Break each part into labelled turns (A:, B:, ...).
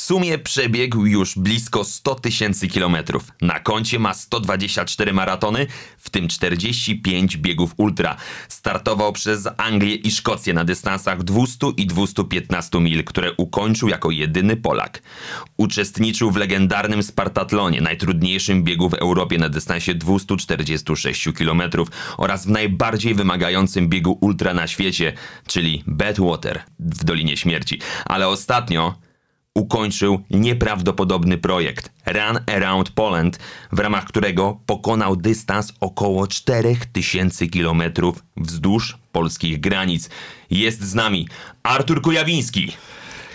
A: Sumie przebiegł już blisko 100 tysięcy kilometrów. Na koncie ma 124 maratony, w tym 45 biegów ultra. Startował przez Anglię i Szkocję na dystansach 200 i 215 mil, które ukończył jako jedyny Polak. Uczestniczył w legendarnym Spartatlonie, najtrudniejszym biegu w Europie na dystansie 246 km oraz w najbardziej wymagającym biegu ultra na świecie, czyli Badwater w Dolinie Śmierci. Ale ostatnio ukończył nieprawdopodobny projekt Run Around Poland, w ramach którego pokonał dystans około 4000 km wzdłuż polskich granic. Jest z nami Artur Kujawiński.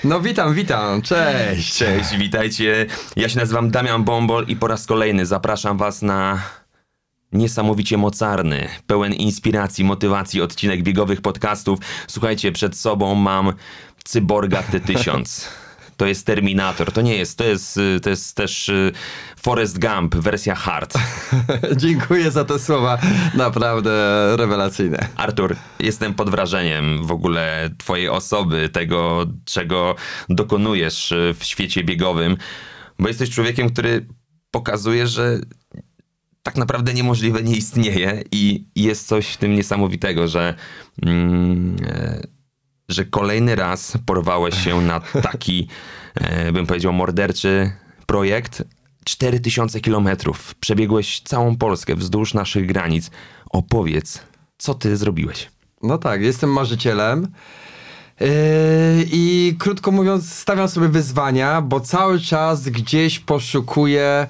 B: No witam, witam, cześć.
A: Cześć, witajcie. Ja się nazywam Damian Bombol i po raz kolejny zapraszam was na niesamowicie mocarny, pełen inspiracji, motywacji odcinek biegowych podcastów. Słuchajcie, przed sobą mam Cyborga T1000. To jest Terminator, to nie jest, to jest, y, to jest też y, Forrest Gump, wersja hard.
B: Dziękuję za te słowa, naprawdę rewelacyjne.
A: Artur, jestem pod wrażeniem w ogóle twojej osoby, tego, czego dokonujesz y, w świecie biegowym, bo jesteś człowiekiem, który pokazuje, że tak naprawdę niemożliwe nie istnieje i jest coś w tym niesamowitego, że, mm, e, że kolejny raz porwałeś się na taki, e, bym powiedział, morderczy projekt. 4000 kilometrów. Przebiegłeś całą Polskę wzdłuż naszych granic. Opowiedz, co ty zrobiłeś?
B: No tak, jestem marzycielem. Yy, I krótko mówiąc, stawiam sobie wyzwania, bo cały czas gdzieś poszukuję,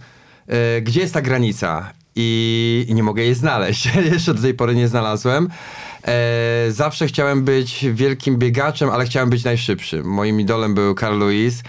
B: yy, gdzie jest ta granica. I, i nie mogę jej znaleźć. Jeszcze do tej pory nie znalazłem. E, zawsze chciałem być wielkim biegaczem, ale chciałem być najszybszym. Moim idolem był Carl Lewis.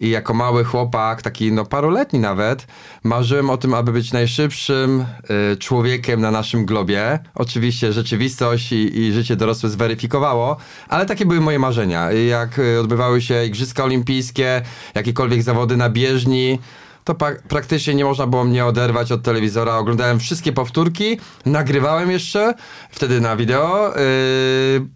B: I jako mały chłopak, taki no paroletni nawet, marzyłem o tym, aby być najszybszym y, człowiekiem na naszym globie. Oczywiście rzeczywistość i, i, życie dorosłe zweryfikowało, ale takie były moje marzenia. Jak y, odbywały się Igrzyska Olimpijskie, jakiekolwiek zawody na bieżni, to pra praktycznie nie można było mnie oderwać od telewizora. Oglądałem wszystkie powtórki, nagrywałem jeszcze, wtedy na wideo. Yy,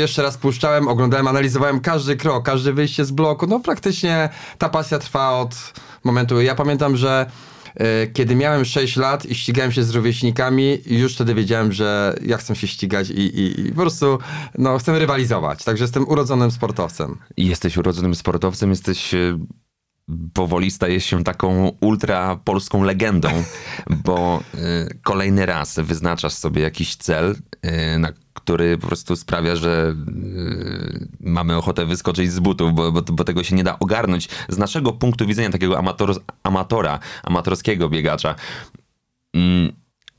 B: jeszcze raz puszczałem, oglądałem, analizowałem każdy krok, każde wyjście z bloku. No praktycznie ta pasja trwa od momentu. Ja pamiętam, że yy, kiedy miałem 6 lat i ścigałem się z rówieśnikami, już wtedy wiedziałem, że ja chcę się ścigać i, i, i po prostu no, chcę rywalizować. Także jestem urodzonym sportowcem.
A: Jesteś urodzonym sportowcem, jesteś y, powoli staje się taką ultra polską legendą, bo y, kolejny raz wyznaczasz sobie jakiś cel, y, na który po prostu sprawia, że y, mamy ochotę wyskoczyć z butów, bo, bo, bo, tego się nie da ogarnąć. Z naszego punktu widzenia takiego amator, amatora, amatorskiego biegacza, mm,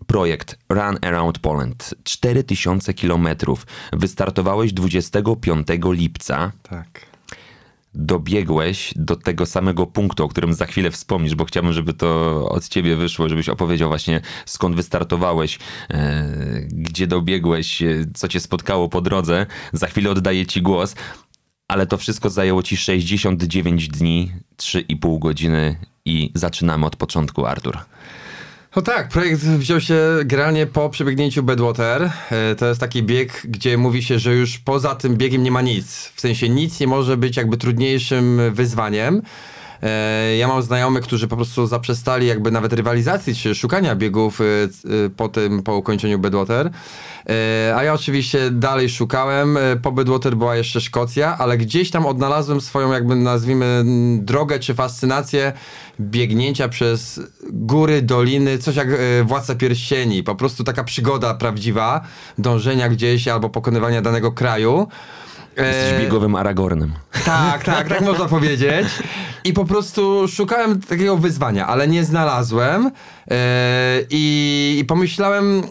A: projekt Run Around Poland. 4000 kilometrów. Wystartowałeś 25 lipca.
B: Tak
A: dobiegłeś do tego samego punktu, o którym za chwilę wspomnisz, bo chciałbym, żeby to od ciebie wyszło, żebyś opowiedział właśnie skąd wystartowałeś, e, gdzie dobiegłeś, e, co cię spotkało po drodze. Za chwilę oddaję ci głos, ale to wszystko zajęło ci 69 dni, 3,5 godziny i zaczynamy od początku, Artur.
B: No tak, projekt wziął się generalnie po przebiegnięciu Bedwater. E, to jest taki bieg, gdzie mówi się, że już poza tym biegiem nie ma nic. W sensie nic nie może być jakby trudniejszym wyzwaniem. E, ja mam znajomych, którzy po prostu zaprzestali jakby nawet rywalizacji czy szukania biegów e, po tym, po ukończeniu Bedwater. A ja oczywiście dalej szukałem. Po Bedwater była jeszcze Szkocja, ale gdzieś tam odnalazłem swoją jakby nazwijmy drogę czy fascynację biegnięcia przez góry, doliny, coś jak Władca Pierścieni. Po prostu taka przygoda prawdziwa, dążenia gdzieś albo pokonywania danego kraju.
A: Jesteś e, biegowym Aragornem.
B: Tak, tak, tak można powiedzieć. I po prostu szukałem takiego wyzwania, ale nie znalazłem. E, I, i pomyślałem,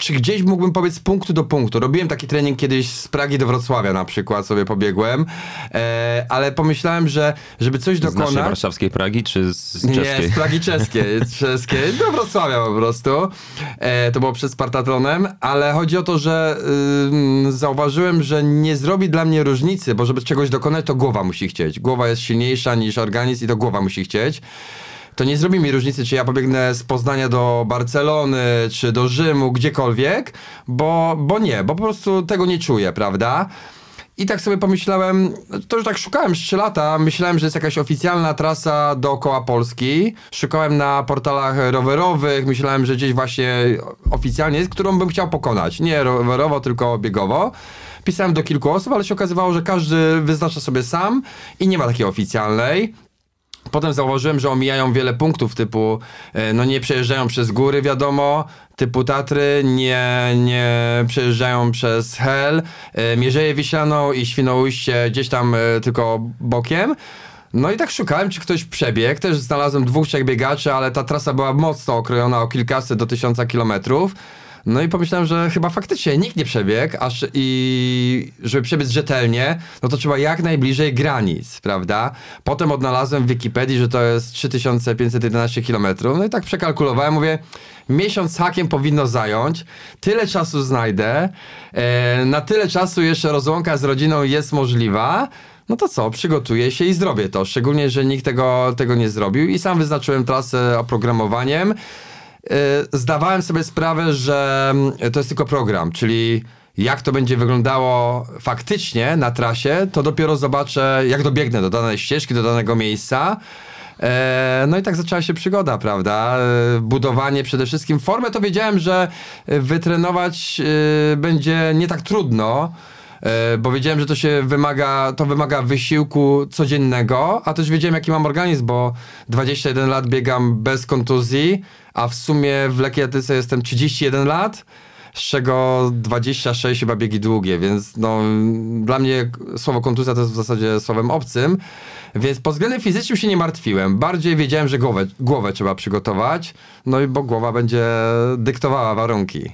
B: czy gdzieś mógłbym pobiec z punktu do punktu. Robiłem taki trening kiedyś z Pragi do Wrocławia na przykład, sobie pobiegłem, e, ale pomyślałem, że żeby coś
A: Z naszej
B: dokonać...
A: warszawskiej Pragi, czy z
B: Nie,
A: czeskiej?
B: z Pragi czeskiej, czeskiej, do Wrocławia po prostu. E, to było przed Spartatlonem, ale chodzi o to, że ym, zauważyłem, że nie zrobi dla mnie różnicy, bo żeby czegoś dokonać, to głowa musi chcieć. Głowa jest silniejsza niż organizm i to głowa musi chcieć. To nie zrobi mi różnicy, czy ja pobiegnę z Poznania do Barcelony, czy do Rzymu, gdziekolwiek, bo, bo nie, bo po prostu tego nie czuję, prawda? I tak sobie pomyślałem, to już tak szukałem 3 lata, myślałem, że jest jakaś oficjalna trasa dookoła Polski. Szukałem na portalach rowerowych, myślałem, że gdzieś właśnie oficjalnie jest, którą bym chciał pokonać. Nie rowerowo, tylko biegowo. Pisałem do kilku osób, ale się okazywało, że każdy wyznacza sobie sam i nie ma takiej oficjalnej. Potem zauważyłem, że omijają wiele punktów typu, e, no nie przejeżdżają przez góry, wiadomo, typu Tatry, nie, nie przejeżdżają przez Hel, e, Mierzeję Wiślaną i Świnoujście gdzieś tam e, tylko bokiem. No i tak szukałem, czy ktoś przebiegł. Też znalazłem dwóch, trzech biegaczy, ale ta trasa była mocno okrojona o kilkaset do tysiąca kilometrów. No i pomyślałem, że chyba faktycznie nikt nie przebiegł, aż i żeby przebiec rzetelnie, no to trzeba jak najbliżej granic, prawda? Potem odnalazłem w Wikipedii, że to jest 3511 km. No i tak przekalkulowałem, mówię, miesiąc hakiem powinno zająć, tyle czasu znajdę, e, na tyle czasu jeszcze rozłąka z rodziną jest możliwa, no to co, przygotuję się i zrobię to. Szczególnie, że nikt tego, tego nie zrobił i sam wyznaczyłem trasę oprogramowaniem. Yy, Zdawałem sobie sprawę, że mm, to jest tylko program, czyli jak to będzie wyglądało faktycznie na trasie, to dopiero zobaczę, jak dobiegnę do danej ścieżki, do danego miejsca. E, No i tak zaczęła się przygoda, prawda? E, Budowanie przede wszystkim. Formę to wiedziałem, że e, wytrenować e, będzie nie tak trudno, e, bo wiedziałem, że to się wymaga, to wymaga wysiłku codziennego, a też wiedziałem, jaki mam organizm, bo 21 lat biegam bez kontuzji, a w sumie w lekkiej atletyce jestem 31 lat z czego 26 chyba biegi długie, więc no, dla mnie słowo kontuzja to jest w zasadzie słowem obcym, więc pod względem fizycznym się nie martwiłem. Bardziej wiedziałem, że głowę, głowę trzeba przygotować, no i bo głowa będzie dyktowała warunki.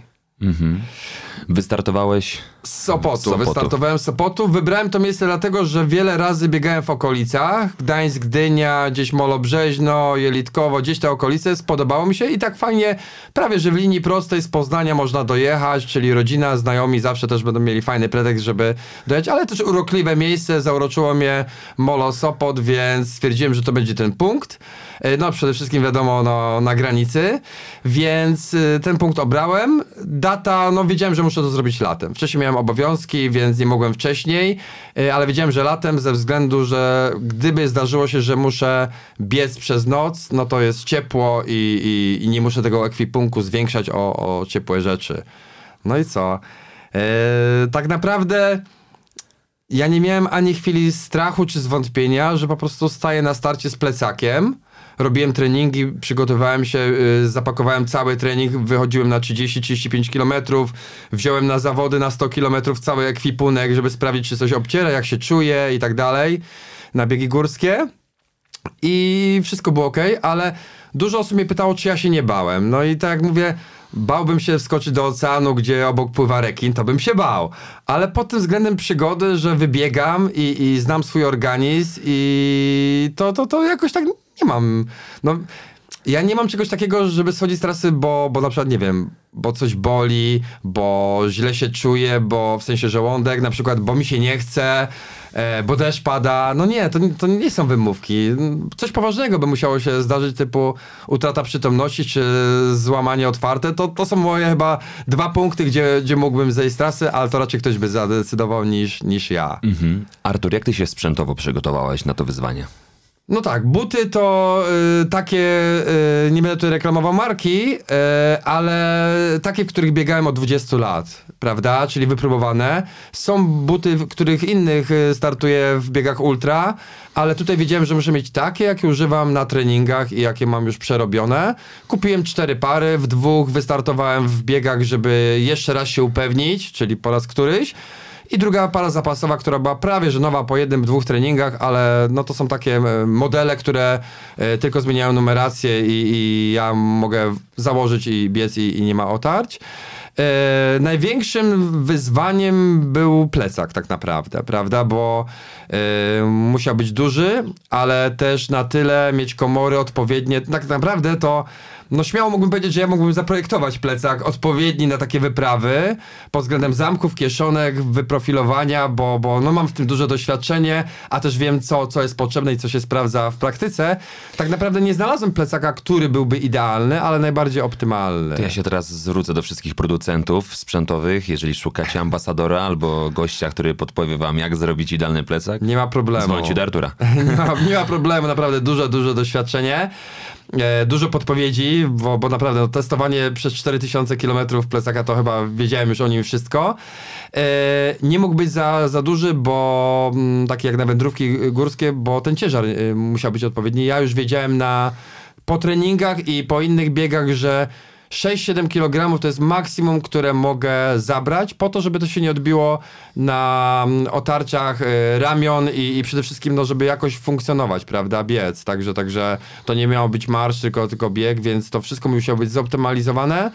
A: Wystartowałeś
B: Z Sopotu.
A: Z Sopotu.
B: Wystartowałem z Sopotu. Wybrałem to miejsce dlatego, że wiele razy biegałem w okolicach. Gdańsk, Gdynia, gdzieś Molobrzeźno, Jelitkowo, gdzieś te okolice. Spodobało mi się i tak fajnie, prawie że w linii prostej z Poznania można dojechać, czyli rodzina, znajomi zawsze też będą mieli fajny pretekst, żeby dojechać, ale też urokliwe miejsce, zauroczyło mnie Molo Sopot, więc stwierdziłem, że to będzie ten punkt. E, No przede wszystkim wiadomo no, na granicy, więc y, ten punkt obrałem. Data, no wiedziałem, że muszę to zrobić latem. Wcześniej miałem obowiązki, więc nie mogłem wcześniej, y, ale wiedziałem, że latem ze względu, że gdyby zdarzyło się, że muszę biec przez noc, no to jest ciepło i, i, i nie muszę tego ekwipunku zwiększać o, o ciepłe rzeczy. No i co? E, tak naprawdę ja nie miałem ani chwili strachu czy zwątpienia, że po prostu staję na starcie z plecakiem. Robiłem treningi, przygotowałem się, y, zapakowałem cały trening, wychodziłem na 30-35 km, wziąłem na zawody na 100 km cały ekwipunek, żeby sprawdzić, czy coś obciera, jak się czuję i tak dalej, na biegi górskie. I wszystko było ok, ale dużo osób mnie pytało, czy ja się nie bałem. No i tak jak mówię, bałbym się wskoczyć do oceanu, gdzie obok pływa rekin, to bym się bał. Ale pod tym względem przygody, że wybiegam i, i znam swój organizm i to, to, to jakoś tak nie mam. No, ja nie mam czegoś takiego, żeby schodzić z trasy, bo, bo na przykład, nie wiem, bo coś boli, bo źle się czuję, bo w sensie żołądek, na przykład, bo mi się nie chce, e, bo deszcz pada. No nie, to, to nie są wymówki. Coś poważnego by musiało się zdarzyć, typu utrata przytomności, czy złamanie otwarte. To, to są moje chyba dwa punkty, gdzie, gdzie mógłbym zejść z trasy, ale to raczej ktoś by zadecydował niż, niż ja.
A: Mhm. Artur, jak ty się sprzętowo przygotowałeś na to wyzwanie?
B: No tak, buty to y, takie, y, nie będę tutaj reklamował marki, y, ale takie, w których biegałem od 20 lat, prawda, czyli wypróbowane. Są buty, w których innych y, startuję w biegach ultra, ale tutaj wiedziałem, że muszę mieć takie, jakie używam na treningach i jakie mam już przerobione. Kupiłem cztery pary, w dwóch wystartowałem w biegach, żeby jeszcze raz się upewnić, czyli po raz któryś. I druga para zapasowa, która była prawie że nowa po jednym, dwóch treningach, ale no to są takie e, modele, które e, tylko zmieniają numerację i, i ja mogę założyć i biec i, i nie ma otarć. E, największym wyzwaniem był plecak tak naprawdę, prawda, bo musiał być duży, ale też na tyle mieć komory odpowiednie. Tak naprawdę to no śmiało mógłbym powiedzieć, że ja mógłbym zaprojektować plecak odpowiedni na takie wyprawy pod względem zamków, kieszonek, wyprofilowania, bo, bo no mam w tym duże doświadczenie, a też wiem, co, co jest potrzebne i co się sprawdza w praktyce. Tak naprawdę nie znalazłem plecaka, który byłby idealny, ale najbardziej optymalny.
A: To ja się teraz zwrócę do wszystkich producentów sprzętowych. Jeżeli szukacie ambasadora albo gościa, który podpowie wam, jak zrobić idealny plecak,
B: Nie ma problemu.
A: dzwońcie do Artura.
B: nie, ma, nie ma problemu, naprawdę dużo, dużo doświadczenie. E, dużo podpowiedzi, bo, bo naprawdę no, testowanie przez 4000 km plecaka to chyba wiedziałem już o nim wszystko. E, nie mógł być za, za duży, bo mm, taki jak na wędrówki górskie, bo ten ciężar e, musiał być odpowiedni. Ja już wiedziałem na po treningach i po innych biegach, że 6-7 kg to jest maksimum, które mogę zabrać, po to, żeby to się nie odbiło na mm, otarciach y, ramion i, i przede wszystkim, no, żeby jakoś funkcjonować, prawda, biec. Także, także to nie miało być marsz, tylko, tylko bieg, więc to wszystko musiało być zoptymalizowane.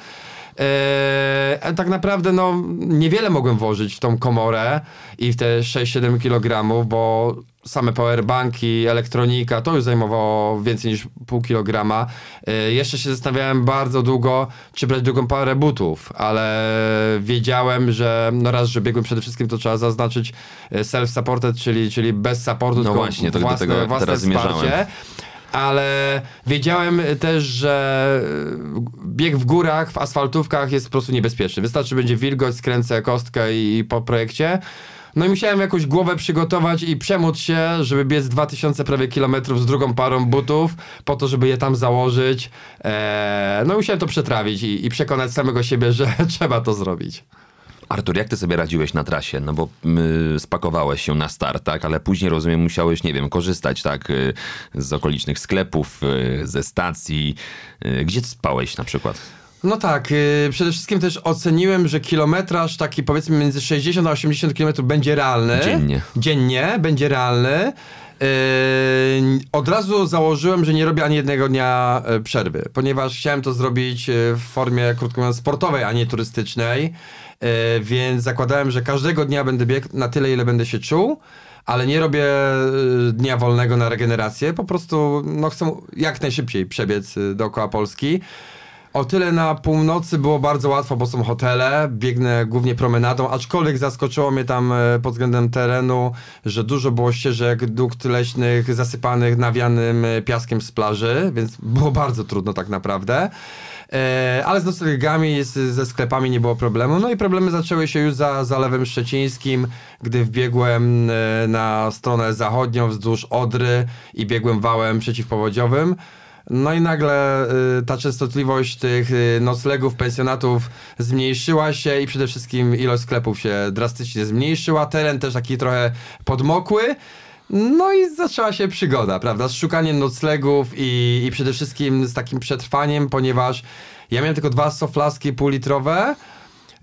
B: Eee, tak naprawdę no, niewiele mogłem włożyć w tą komorę i w te 6-7 kg, bo same powerbanki, elektronika, to już zajmowało więcej niż pół kilograma. Eee, jeszcze się zastanawiałem bardzo długo, czy brać drugą parę butów, ale wiedziałem, że no raz, że biegłem przede wszystkim, to trzeba zaznaczyć e, self-supported, czyli, czyli bez supportu, tylko
A: właśnie, to do
B: własne,
A: tego
B: własne
A: teraz
B: wsparcie
A: zmierzałem.
B: ale wiedziałem też, że bieg w górach, w asfaltówkach jest po prostu niebezpieczny. Wystarczy będzie wilgoć, skręcę kostkę i po projekcie. No i musiałem jakąś głowę przygotować i przemóc się, żeby biec 2000 prawie kilometrów z drugą parą butów, po to, żeby je tam założyć. Eee, no i musiałem to przetrawić i, i przekonać samego siebie, że trzeba to zrobić.
A: Artur, jak ty sobie radziłeś na trasie? No bo y, spakowałeś się na start, tak? Ale później, rozumiem, musiałeś, nie wiem, korzystać, tak? Y, z okolicznych sklepów, y, ze stacji. Y, gdzie spałeś na przykład?
B: No tak, yy, przede wszystkim też oceniłem, że kilometraż taki powiedzmy między 60 a 80 km będzie realny.
A: Dziennie.
B: Dziennie będzie realny. Yy, od razu założyłem, że nie robię ani jednego dnia e, przerwy, ponieważ chciałem to zrobić e, w formie, krótko mówiąc, sportowej, a nie turystycznej. E, Więc zakładałem, że każdego dnia będę biegł na tyle, ile będę się czuł ale nie robię y, dnia wolnego na regenerację, po prostu no, chcę jak najszybciej przebiec y, dookoła Polski. O tyle na północy było bardzo łatwo, bo są hotele, biegnę głównie promenadą, aczkolwiek zaskoczyło mnie tam e, pod względem terenu, że dużo było ścieżek, dukt leśnych zasypanych nawianym e, piaskiem z plaży, więc było bardzo trudno tak naprawdę. E, ale z noclegami, ze sklepami nie było problemu. No i problemy zaczęły się już za Zalewem Szczecińskim, gdy wbiegłem na stronę zachodnią wzdłuż Odry i biegłem wałem przeciwpowodziowym. No i nagle y, ta częstotliwość tych y, noclegów, pensjonatów zmniejszyła się i przede wszystkim ilość sklepów się drastycznie zmniejszyła. Teren też taki trochę podmokły. No i zaczęła się przygoda, prawda? Z szukaniem noclegów i, i przede wszystkim z takim przetrwaniem, ponieważ ja miałem tylko dwa soflaski półlitrowe.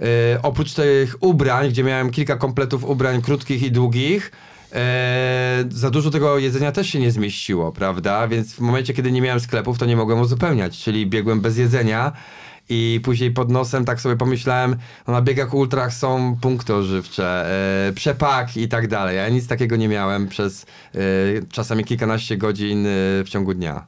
B: Yy, oprócz tych ubrań, gdzie miałem kilka kompletów ubrań krótkich i długich, e, za dużo tego jedzenia też się nie zmieściło, prawda? Więc w momencie, kiedy nie miałem sklepów, to nie mogłem uzupełniać, czyli biegłem bez jedzenia. I później pod nosem tak sobie pomyślałem, no na biegach ultrach są punkty ożywcze, e, przepak i tak dalej. Ja nic takiego nie miałem przez e, czasami kilkanaście godzin e, w ciągu dnia.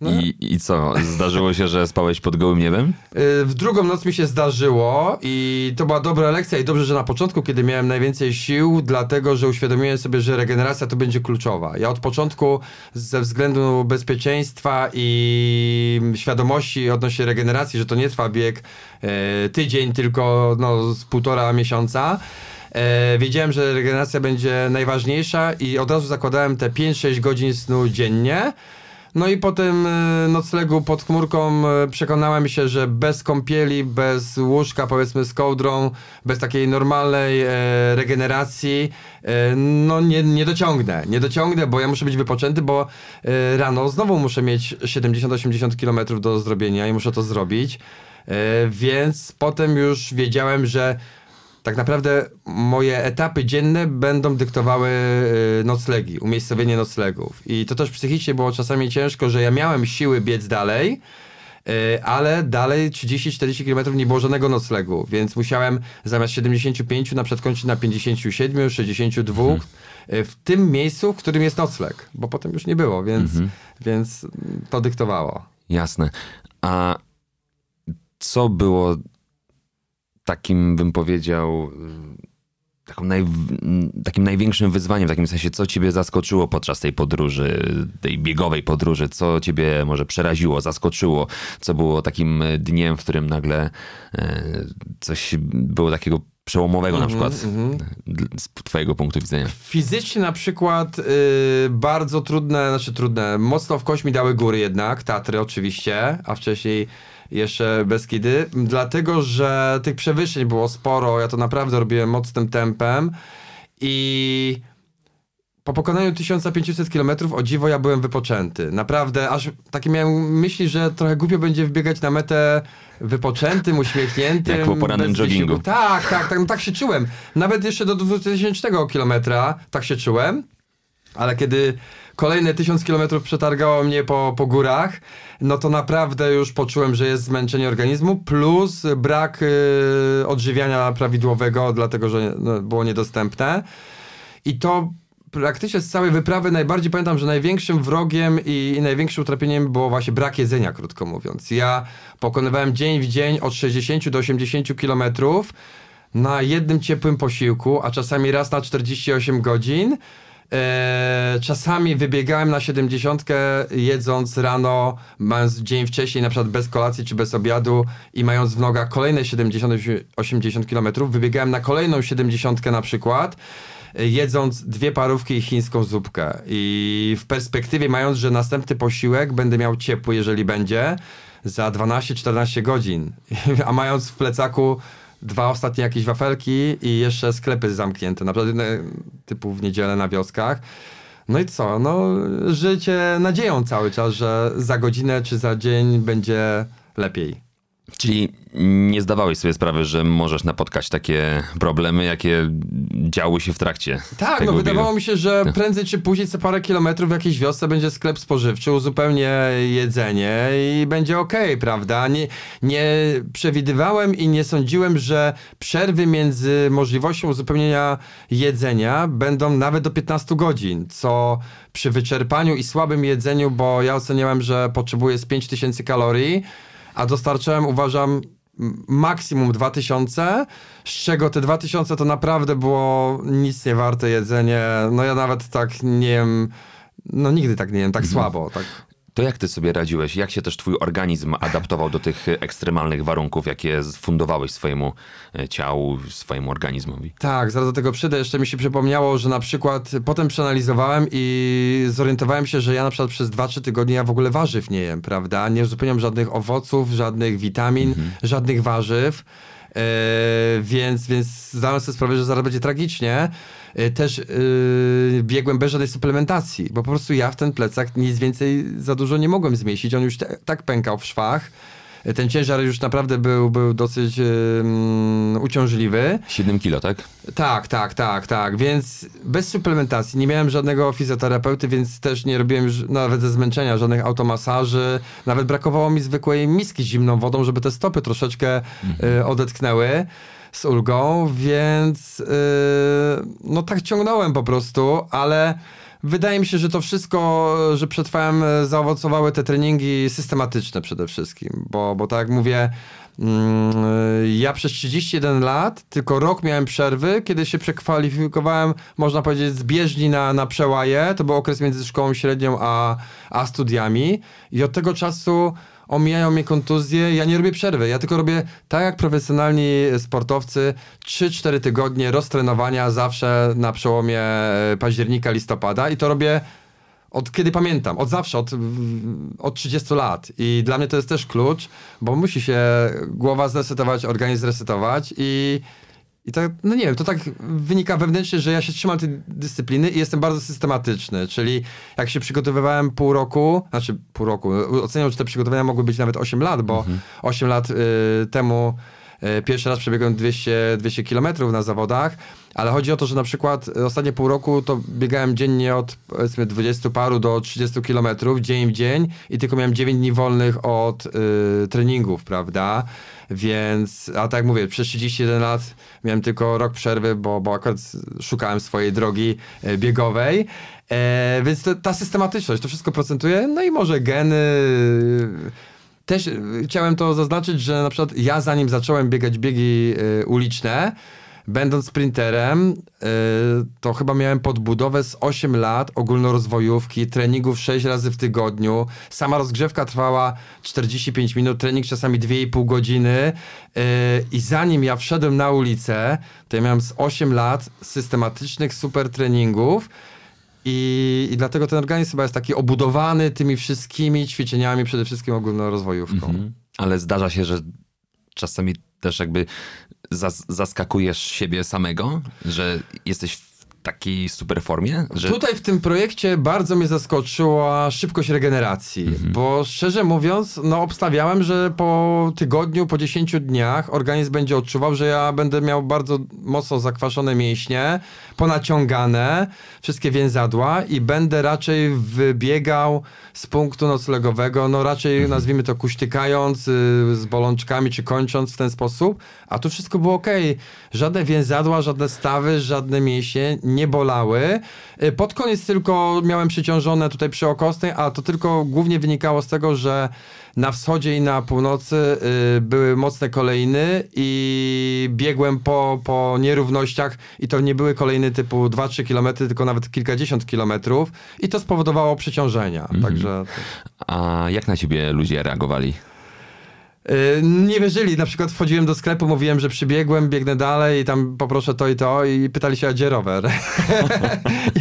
B: No.
A: I, I co? Zdarzyło się, że spałeś pod gołym niebem?
B: Y, W drugą noc mi się zdarzyło i to była dobra lekcja i dobrze, że na początku, kiedy miałem najwięcej sił, dlatego, że uświadomiłem sobie, że regeneracja to będzie kluczowa. Ja od początku ze względu bezpieczeństwa i świadomości odnośnie regeneracji, że to nie trwa bieg e, tydzień, tylko no, z półtora miesiąca, E, wiedziałem, że regeneracja będzie najważniejsza i od razu zakładałem te 5-6 godzin snu dziennie. No i po tym e, noclegu pod chmurką e, przekonałem się, że bez kąpieli, bez łóżka powiedzmy z kołdrą, bez takiej normalnej e, regeneracji, no nie, nie dociągnę. Nie dociągnę, bo ja muszę być wypoczęty, bo rano znowu muszę mieć 70-80 km do zrobienia i muszę to zrobić. Więc potem już wiedziałem, że tak naprawdę moje etapy dzienne będą dyktowały y, noclegi, umiejscowienie noclegów. I to też psychicznie było czasami ciężko, że ja miałem siły biec dalej, E, ale dalej 30-40 km nie było żadnego noclegu, więc musiałem zamiast 75 na przykład kończyć na 57, 62
A: Mhm.
B: e, w tym miejscu, w którym jest nocleg, bo potem już nie było, więc,
A: Mhm.
B: więc to dyktowało.
A: Jasne. A co było takim, bym powiedział, y, taką naj, takim największym wyzwaniem, w takim sensie, co ciebie zaskoczyło podczas tej podróży, tej biegowej podróży? Co ciebie może przeraziło, zaskoczyło? Co było takim dniem, w którym nagle e, coś było takiego przełomowego na przykład d- z twojego punktu widzenia?
B: Fizycznie na przykład y, bardzo trudne, znaczy trudne, mocno w kość mi dały góry jednak, Tatry oczywiście, a wcześniej jeszcze Beskidy, dlatego, że tych przewyższeń było sporo, ja to naprawdę robiłem mocnym tempem i po pokonaniu 1500 km o dziwo ja byłem wypoczęty. Naprawdę, aż takie miałem myśli, że trochę głupio będzie wbiegać na metę wypoczętym, uśmiechniętym.
A: Jak po porannym joggingu.
B: Tak, tak, tak, no tak się czułem. Nawet jeszcze do 2000 kilometra tak się czułem, ale kiedy kolejne 1000 kilometrów przetargało mnie po, po górach, no to naprawdę już poczułem, że jest zmęczenie organizmu, plus brak y, odżywiania prawidłowego, dlatego że no, było niedostępne. I to praktycznie z całej wyprawy najbardziej pamiętam, że największym wrogiem i, i największym utrapieniem było właśnie brak jedzenia, krótko mówiąc. Ja pokonywałem dzień w dzień od 60 do 80 kilometrów na jednym ciepłym posiłku, a czasami raz na 48 godzin. Eee, czasami wybiegałem na 70 jedząc rano, mając dzień wcześniej, na przykład bez kolacji czy bez obiadu i mając w nogach kolejne 70-80 km, wybiegałem na kolejną 70 na przykład, e, jedząc dwie parówki i chińską zupkę. I w perspektywie mając, że następny posiłek będę miał ciepły, jeżeli będzie, za 12-14 godzin. A mając w plecaku dwa ostatnie jakieś wafelki i jeszcze sklepy zamknięte, na przykład e, typu w niedzielę na wioskach. No i co? No, życie nadzieją cały czas, że za godzinę czy za dzień będzie lepiej.
A: Czyli nie zdawałeś sobie sprawy, że możesz napotkać takie problemy, jakie działy się w trakcie
B: Tak, no wydawało
A: biegu?
B: mi się, że prędzej czy później co parę kilometrów w jakiejś wiosce będzie sklep spożywczy, uzupełnię jedzenie i będzie okej, prawda? Nie, nie przewidywałem i nie sądziłem, że przerwy między możliwością uzupełnienia jedzenia będą nawet do 15 godzin, co przy wyczerpaniu i słabym jedzeniu, bo ja oceniałem, że potrzebuję z 5000 kalorii, a dostarczałem, uważam, maksimum 2000, z czego te 2000 to naprawdę było nic nie warte jedzenie. No ja nawet tak nie wiem, no nigdy tak nie wiem, tak słabo. Tak.
A: To jak ty sobie radziłeś? Jak się też twój organizm adaptował do tych ekstremalnych warunków, jakie fundowałeś swojemu e, ciału, swojemu organizmowi?
B: Tak, zaraz do tego przyjdę. Jeszcze mi się przypomniało, że na przykład potem przeanalizowałem i zorientowałem się, że ja na przykład przez 2-3 tygodnie ja w ogóle warzyw nie jem, prawda? Nie uzupełniam żadnych owoców, żadnych witamin, żadnych warzyw. E, więc, więc zdałem sobie sprawę, że zaraz będzie tragicznie. E, też e, biegłem bez żadnej suplementacji, bo po prostu ja w ten plecak nic więcej za dużo nie mogłem zmieścić. On już te, tak pękał w szwach. E, Ten ciężar już naprawdę był, był dosyć em, uciążliwy.
A: 7 kilo, tak?
B: Tak, tak, tak, tak. Więc bez suplementacji nie miałem żadnego fizjoterapeuty, więc też nie robiłem już nawet ze zmęczenia żadnych automasaży. Nawet brakowało mi zwykłej miski z zimną wodą, żeby te stopy troszeczkę y, odetknęły z ulgą, więc y, no tak ciągnąłem po prostu, ale wydaje mi się, że to wszystko, że przetrwałem, zaowocowały te treningi systematyczne przede wszystkim, bo, bo tak jak mówię, Mm, Ja przez 31 lat, tylko rok miałem przerwy, kiedy się przekwalifikowałem, można powiedzieć, z bieżni na, na przełaje. To był okres między szkołą średnią a, a studiami. I od tego czasu omijają mnie kontuzje. Ja nie robię przerwy. Ja tylko robię tak jak profesjonalni sportowcy 3-4 tygodnie roztrenowania zawsze na przełomie e, października, listopada. I to robię od kiedy pamiętam, od zawsze, od, od 30 lat. I dla mnie to jest też klucz, bo musi się głowa zresetować, organizm zresetować i, i tak, no nie wiem, to tak wynika wewnętrznie, że ja się trzymam tej dyscypliny i jestem bardzo systematyczny, czyli jak się przygotowywałem pół roku, znaczy pół roku, oceniam, że te przygotowania mogły być nawet 8 lat, bo 8 lat y, temu Pierwszy raz przebiegłem 200, 200 km na zawodach, ale chodzi o to, że na przykład e, ostatnie pół roku to biegałem dziennie od powiedzmy 20 paru do 30 km, dzień w dzień i tylko miałem 9 dni wolnych od y, treningów, prawda? Więc, a tak mówię, przez 31 lat miałem tylko rok przerwy, bo, bo akurat szukałem swojej drogi e, biegowej. E, więc to, ta systematyczność, to wszystko procentuje, no i może geny. Też y, chciałem to zaznaczyć, że na przykład ja zanim zacząłem biegać biegi y, uliczne, będąc sprinterem, y, to chyba miałem podbudowę z 8 lat ogólnorozwojówki, treningów 6 razy w tygodniu. Sama rozgrzewka trwała 45 minut, trening czasami 2,5 godziny. I zanim ja wszedłem na ulicę, to ja miałem z 8 lat systematycznych super treningów. I, I dlatego ten organizm chyba jest taki obudowany tymi wszystkimi ćwiczeniami, przede wszystkim ogólnorozwojówką.
A: Mhm. Ale zdarza się, że czasami też jakby zas zaskakujesz siebie samego, że jesteś takiej super formie, że
B: Tutaj w tym projekcie bardzo mnie zaskoczyła szybkość regeneracji,
A: Mhm.
B: bo szczerze mówiąc, no obstawiałem, że po tygodniu, po 10 dniach organizm będzie odczuwał, że ja będę miał bardzo mocno zakwaszone mięśnie, ponaciągane, wszystkie więzadła i będę raczej wybiegał z punktu noclegowego, no raczej
A: Mhm.
B: nazwijmy to kuśtykając y, z bolączkami, czy kończąc w ten sposób, a tu wszystko było ok. Żadne więzadła, żadne stawy, żadne mięśnie nie bolały. Y, Pod koniec tylko miałem przyciążone tutaj przy okostnej, a to tylko głównie wynikało z tego, że na wschodzie i na północy y, były mocne kolejny i biegłem po, po nierównościach i to nie były kolejny typu 2-3 km, tylko nawet kilkadziesiąt kilometrów i to spowodowało przeciążenia. Także...
A: a jak na ciebie ludzie reagowali?
B: Yy, Nie wierzyli, na przykład wchodziłem do sklepu, mówiłem, że przybiegłem, biegnę dalej i tam poproszę to i to i pytali się, a gdzie rower?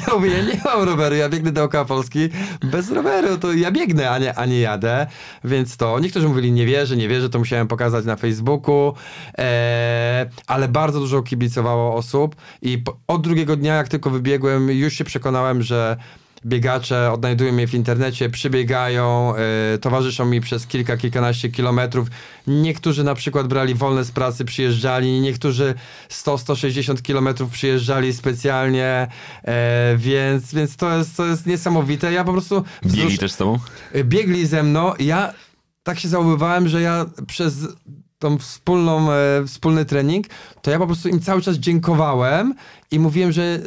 B: ja mówię, ja nie mam roweru, ja biegnę dookoła Polski. Bez roweru, to ja biegnę, a nie, a nie jadę, więc to, niektórzy mówili, nie wierzę, nie wierzę, to musiałem pokazać na Facebooku, eee, ale bardzo dużo kibicowało osób i od drugiego dnia, jak tylko wybiegłem, już się przekonałem, że biegacze odnajdują mnie w internecie, przybiegają, e, towarzyszą mi przez kilka, kilkanaście kilometrów. Niektórzy na przykład brali wolne z pracy, przyjeżdżali, niektórzy 100-160 kilometrów przyjeżdżali specjalnie, e, więc, więc to, jest, to jest niesamowite. Ja po prostu...
A: Biegli
B: wzrusz-
A: też z tobą?
B: biegli ze mną. Ja tak się zachowywałem, że ja przez tą wspólną, e, wspólny trening, to ja po prostu im cały czas dziękowałem i mówiłem, że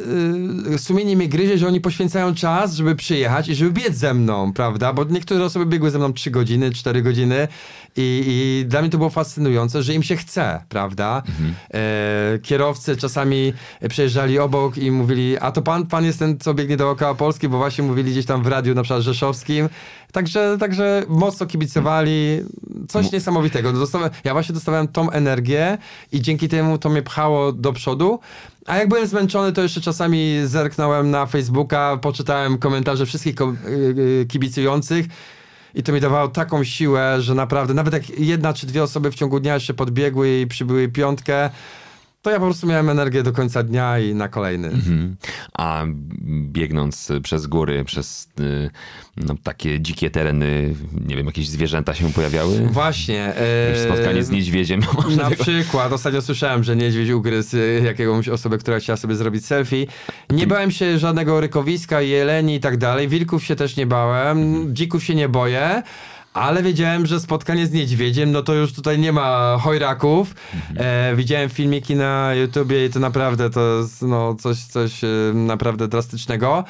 B: e, sumienie mnie gryzie, że oni poświęcają czas, żeby przyjechać i żeby biec ze mną, prawda? Bo niektóre osoby biegły ze mną 3 godziny, 4 godziny i, i dla mnie to było fascynujące, że im się chce, prawda? E, kierowcy czasami przejeżdżali obok i mówili, a to pan, pan jest ten, co biegnie dookoła Polski, bo właśnie mówili gdzieś tam w radiu, na przykład rzeszowskim. Także, także mocno kibicowali. Coś niesamowitego. No, ja właśnie dostawałem tą energię i dzięki temu to mnie pchało do przodu. A jak byłem zmęczony, to jeszcze czasami zerknąłem na Facebooka, poczytałem komentarze wszystkich y, y, kibicujących. I to mi dawało taką siłę, że naprawdę, nawet jak jedna czy dwie osoby w ciągu dnia jeszcze podbiegły i przybyły piątkę, to ja po prostu miałem energię do końca dnia i na kolejny.
A: Mhm. A biegnąc przez góry, przez y, no, takie dzikie tereny, nie wiem, jakieś zwierzęta się pojawiały?
B: Właśnie. E,
A: spotkanie z niedźwiedziem?
B: Na
A: tego-
B: przykład, ostatnio słyszałem, że niedźwiedź ugryzł y, jakąś osobę, która chciała sobie zrobić selfie. Nie bałem się żadnego rykowiska, jeleni i tak dalej. Wilków się też nie bałem, dzików się nie boję. Ale wiedziałem, że spotkanie z niedźwiedziem, no to już tutaj nie ma chojraków. E, widziałem filmiki na YouTubie i to naprawdę to jest no, coś, coś e, naprawdę drastycznego.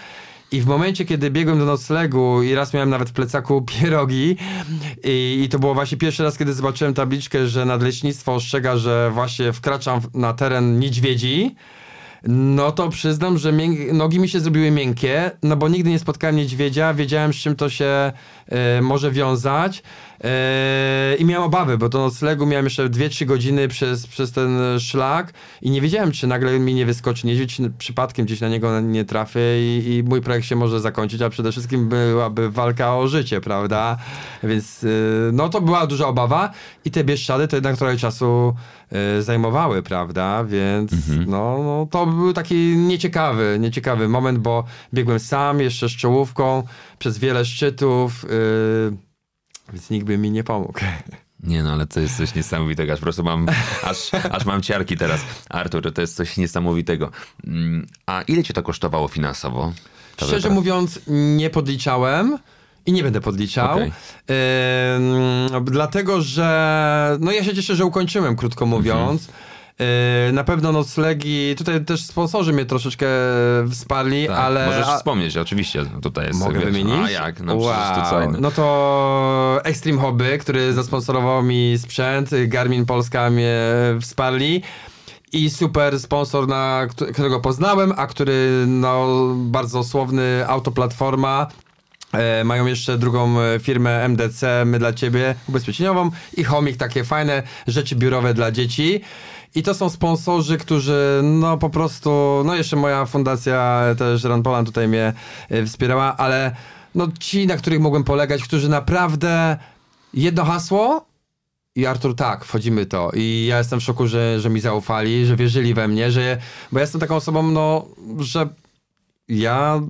B: I w momencie, kiedy biegłem do noclegu i raz miałem nawet w plecaku pierogi i, i to było właśnie pierwszy raz, kiedy zobaczyłem tabliczkę, że nadleśnictwo ostrzega, że właśnie wkraczam na teren niedźwiedzi, no to przyznam, że nogi mi się zrobiły miękkie, no bo nigdy nie spotkałem niedźwiedzia, wiedziałem z czym to się może wiązać e, i miałem obawy, bo do noclegu miałem jeszcze 2-3 godziny przez, przez ten szlak i nie wiedziałem, czy nagle mi nie wyskoczy niedźwiedź, czy przypadkiem gdzieś na niego nie trafię i, i mój projekt się może zakończyć, a przede wszystkim byłaby walka o życie, prawda? Więc e, no to była duża obawa i te Bieszczady to jednak trochę czasu e, zajmowały, prawda? Więc no, no to był taki nieciekawy, nieciekawy moment, bo biegłem sam, jeszcze z czołówką, przez wiele szczytów, yy, więc nikt by mi nie pomógł.
A: Nie no, ale to jest coś niesamowitego, aż po prostu mam, aż, aż mam ciarki teraz. Artur, to jest coś niesamowitego. Mm, A ile cię to kosztowało finansowo? ta
B: Szczerze mówiąc, nie podliczałem i nie będę podliczał.
A: Okej.
B: Ym, dlatego, że no ja się cieszę, że ukończyłem, krótko mówiąc. Yy, na pewno noclegi, tutaj też sponsorzy mnie troszeczkę wsparli,
A: Tak,
B: ale...
A: Możesz
B: a-
A: wspomnieć, oczywiście, tutaj jest...
B: Mogę
A: wiesz,
B: wymienić?
A: A jak? No przecież to co
B: wow. No to Extreme Hobby, który zasponsorował mi sprzęt, Garmin Polska mnie wsparli. I super sponsor, na, któ- którego poznałem, a który no, bardzo słowny Autoplatforma. E, mają jeszcze drugą e, firmę MDC, my dla ciebie, ubezpieczeniową i Homik, takie fajne rzeczy biurowe dla dzieci. I to są sponsorzy, którzy no po prostu, no jeszcze moja fundacja też Run Poland tutaj mnie e, wspierała, ale no ci, na których mogłem polegać, którzy naprawdę jedno hasło i Artur, tak, wchodzimy to. I ja jestem w szoku, że, że mi zaufali, że wierzyli we mnie, że. Bo ja jestem taką osobą, no, że ja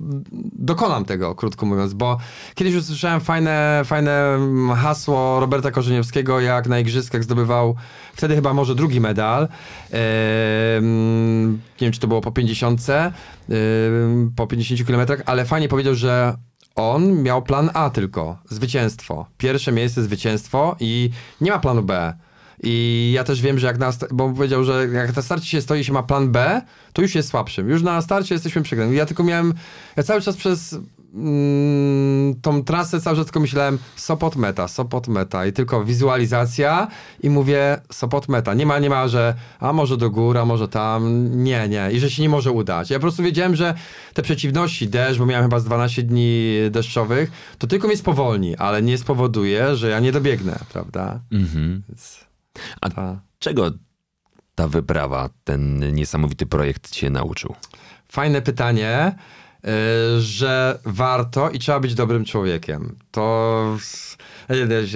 B: dokonam tego, krótko mówiąc, bo kiedyś usłyszałem fajne, fajne hasło Roberta Korzeniowskiego, jak na igrzyskach zdobywał wtedy chyba może drugi medal. Nie wiem, czy to było po 50, em, po 50 kilometrach, ale fajnie powiedział, że on miał plan A tylko, zwycięstwo. Pierwsze miejsce, zwycięstwo i nie ma planu B. I ja też wiem, że jak na, bo powiedział, że jak na starcie się stoi, się ma plan B, to już jest słabszym. Już na starcie jesteśmy przegrani. Ja tylko miałem, ja cały czas przez mm, tą trasę cały czas tylko myślałem Sopot meta, Sopot meta i tylko wizualizacja i mówię Sopot meta. Nie ma, nie ma, że a może do góry, a może tam. Nie, nie. I że się nie może udać. Ja po prostu wiedziałem, że te przeciwności, deszcz, bo miałem chyba z 12 dni deszczowych, to tylko mnie spowolni, ale nie spowoduje, że ja nie dobiegnę, prawda?
A: Mhm.
B: Więc
A: A
B: ta...
A: czego ta wyprawa, ten niesamowity projekt cię nauczył?
B: Fajne pytanie, y, że warto i trzeba być dobrym człowiekiem. To.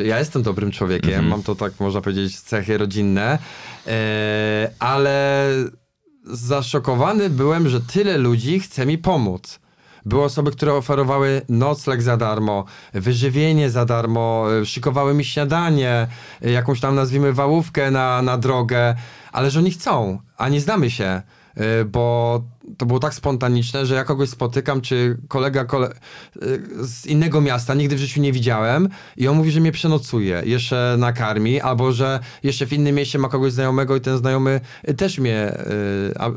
B: Ja jestem dobrym człowiekiem, mam to tak można powiedzieć cechy rodzinne, ale zaszokowany byłem, że tyle ludzi chce mi pomóc. Były osoby, które oferowały nocleg za darmo, wyżywienie za darmo, y, szykowały mi śniadanie, y, jakąś tam nazwijmy wałówkę na, na drogę, ale że oni chcą, a nie znamy się, y, bo to było tak spontaniczne, że ja kogoś spotykam, czy kolega kole... z innego miasta, nigdy w życiu nie widziałem i on mówi, że mnie przenocuje, jeszcze nakarmi, albo że jeszcze w innym mieście ma kogoś znajomego i ten znajomy też mnie a,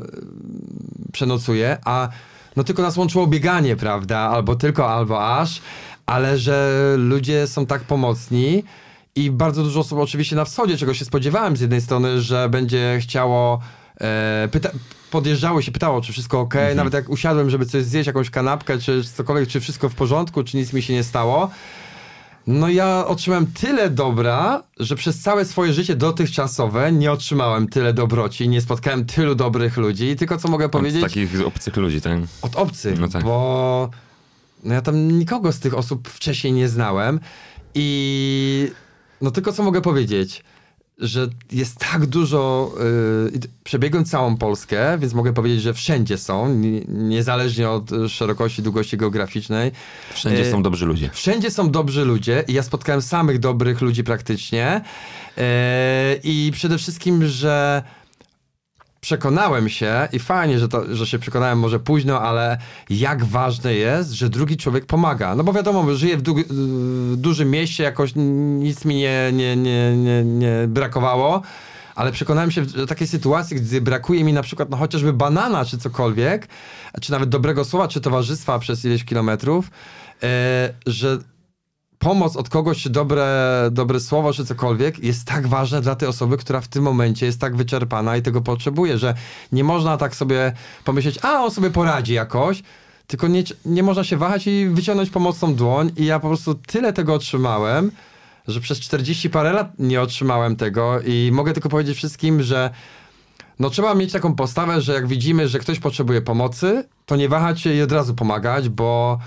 B: przenocuje, a no tylko nas łączyło bieganie, prawda? Albo tylko, albo aż, ale że ludzie są tak pomocni i bardzo dużo osób oczywiście na wschodzie, czego się spodziewałem z jednej strony, że będzie chciało e, pyta- podjeżdżało się, pytało, czy wszystko ok, nawet jak usiadłem, żeby coś zjeść, jakąś kanapkę, czy cokolwiek, czy wszystko w porządku, czy nic mi się nie stało. No ja otrzymałem tyle dobra, że przez całe swoje życie dotychczasowe nie otrzymałem tyle dobroci, nie spotkałem tylu dobrych ludzi, tylko co mogę
A: Od
B: powiedzieć
A: takich obcych ludzi, tak?
B: od obcych,
A: No tak.
B: bo no ja tam nikogo z tych osób wcześniej nie znałem i no tylko co mogę powiedzieć, że jest tak dużo, yy, przebiegłem całą Polskę, więc mogę powiedzieć, że wszędzie są, ni- niezależnie od y, szerokości, długości geograficznej.
A: Wszędzie
B: E,
A: są dobrzy ludzie.
B: Wszędzie są dobrzy ludzie i ja spotkałem samych dobrych ludzi praktycznie. E, I przede wszystkim, że przekonałem się i fajnie, że, to, że się przekonałem może późno, ale jak ważne jest, że drugi człowiek pomaga. No bo wiadomo, żyję w, du- w dużym mieście, jakoś nic mi nie, nie, nie, nie, nie brakowało. Ale przekonałem się w takiej sytuacji, gdy brakuje mi na przykład no, chociażby banana czy cokolwiek, czy nawet dobrego słowa, czy towarzystwa przez ileś kilometrów, e, że pomoc od kogoś, czy dobre, dobre słowo, czy cokolwiek, jest tak ważne dla tej osoby, która w tym momencie jest tak wyczerpana i tego potrzebuje, że nie można tak sobie pomyśleć, a on sobie poradzi jakoś, tylko nie, nie można się wahać i wyciągnąć pomocną dłoń. I ja po prostu tyle tego otrzymałem, że przez 40 parę lat nie otrzymałem tego. I mogę tylko powiedzieć wszystkim, że no trzeba mieć taką postawę, że jak widzimy, że ktoś potrzebuje pomocy, to nie wahać się i od razu pomagać, bo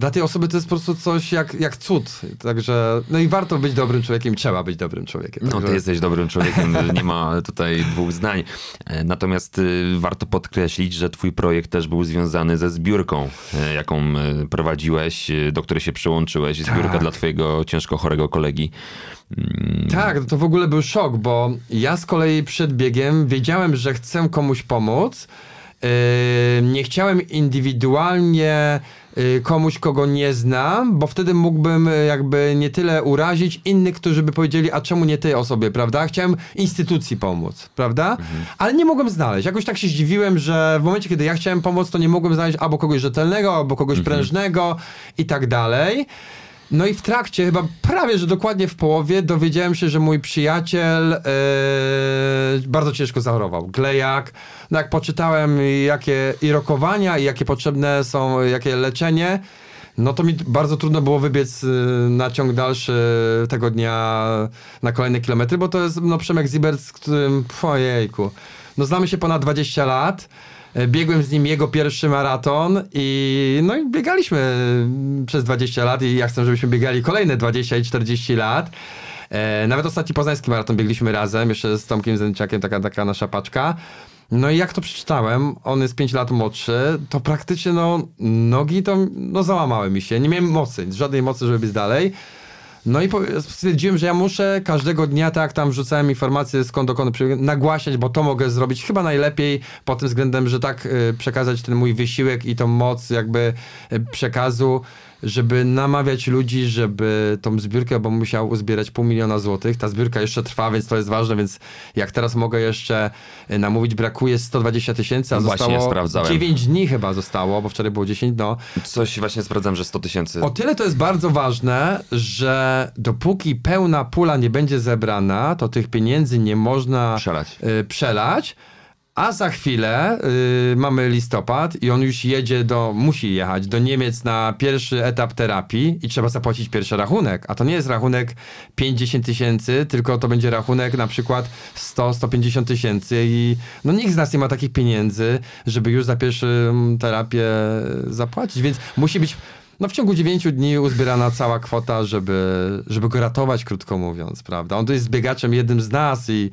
B: dla tej osoby to jest po prostu coś jak, jak cud. Także, no i warto być dobrym człowiekiem, trzeba być dobrym człowiekiem.
A: No,
B: Także...
A: ty jesteś dobrym człowiekiem, nie ma tutaj dwóch zdań. E, Natomiast y, warto podkreślić, że twój projekt też był związany ze zbiórką, e, jaką e, prowadziłeś, do której się przyłączyłeś. Zbiórka
B: Tak.
A: dla twojego ciężko chorego kolegi. Mm,
B: Tak, to w ogóle był szok, bo ja z kolei przed biegiem wiedziałem, że chcę komuś pomóc. Yy, nie chciałem indywidualnie yy, komuś, kogo nie znam, bo wtedy mógłbym yy, jakby nie tyle urazić innych, którzy by powiedzieli, a czemu nie tej osobie, prawda? Chciałem instytucji pomóc, prawda? Ale nie mogłem znaleźć. Jakoś tak się zdziwiłem, że w momencie, kiedy ja chciałem pomóc, to nie mogłem znaleźć albo kogoś rzetelnego, albo kogoś prężnego i tak dalej. No i w trakcie, chyba prawie, że dokładnie w połowie, dowiedziałem się, że mój przyjaciel e, bardzo ciężko zachorował. Glejak. No jak poczytałem, jakie i rokowania, i jakie potrzebne są, jakie leczenie, no to mi bardzo trudno było wybiec y, na ciąg dalszy tego dnia na kolejne kilometry, bo to jest no, Przemek Zibert, z którym, ojejku, no znamy się ponad 20 lat. E, Biegłem z nim jego pierwszy maraton i no i biegaliśmy mm, przez 20 lat i ja chcę, żebyśmy biegali kolejne 20 i 40 lat. E, nawet ostatni poznański maraton biegliśmy razem, jeszcze z Tomkiem Zęciakiem, taka, taka nasza paczka. No i jak to przeczytałem, on jest 5 lat młodszy, to praktycznie no nogi to no załamały mi się, nie miałem mocy, żadnej mocy, żeby biec dalej. No i stwierdziłem, że ja muszę każdego dnia, tak tam wrzucałem informacje skąd dokąd nagłaśniać, bo to mogę zrobić chyba najlepiej pod tym względem, że tak y, przekazać ten mój wysiłek i tą moc jakby y, przekazu, żeby namawiać ludzi, żeby tą zbiórkę, bo musiał uzbierać pół miliona złotych. Ta zbiórka jeszcze trwa, więc to jest ważne, więc jak teraz mogę jeszcze y, namówić, brakuje 120 tysięcy, a
A: Właśnie
B: zostało
A: sprawdzałem.
B: 9 dni chyba zostało, bo wczoraj było 10, no.
A: Coś właśnie sprawdzam, że 100 tysięcy.
B: O tyle to jest bardzo ważne, że dopóki pełna pula nie będzie zebrana, to tych pieniędzy nie można
A: Przelać.
B: y, przelać. A za chwilę y, mamy listopad i on już jedzie do, musi jechać do Niemiec na pierwszy etap terapii i trzeba zapłacić pierwszy rachunek. A to nie jest rachunek 5-10 tysięcy, tylko to będzie rachunek na przykład 100-150 tysięcy i no nikt z nas nie ma takich pieniędzy, żeby już za pierwszą terapię zapłacić, więc musi być no w ciągu 9 dni uzbierana cała kwota, żeby, żeby go ratować, krótko mówiąc, prawda? On to jest biegaczem jednym z nas i,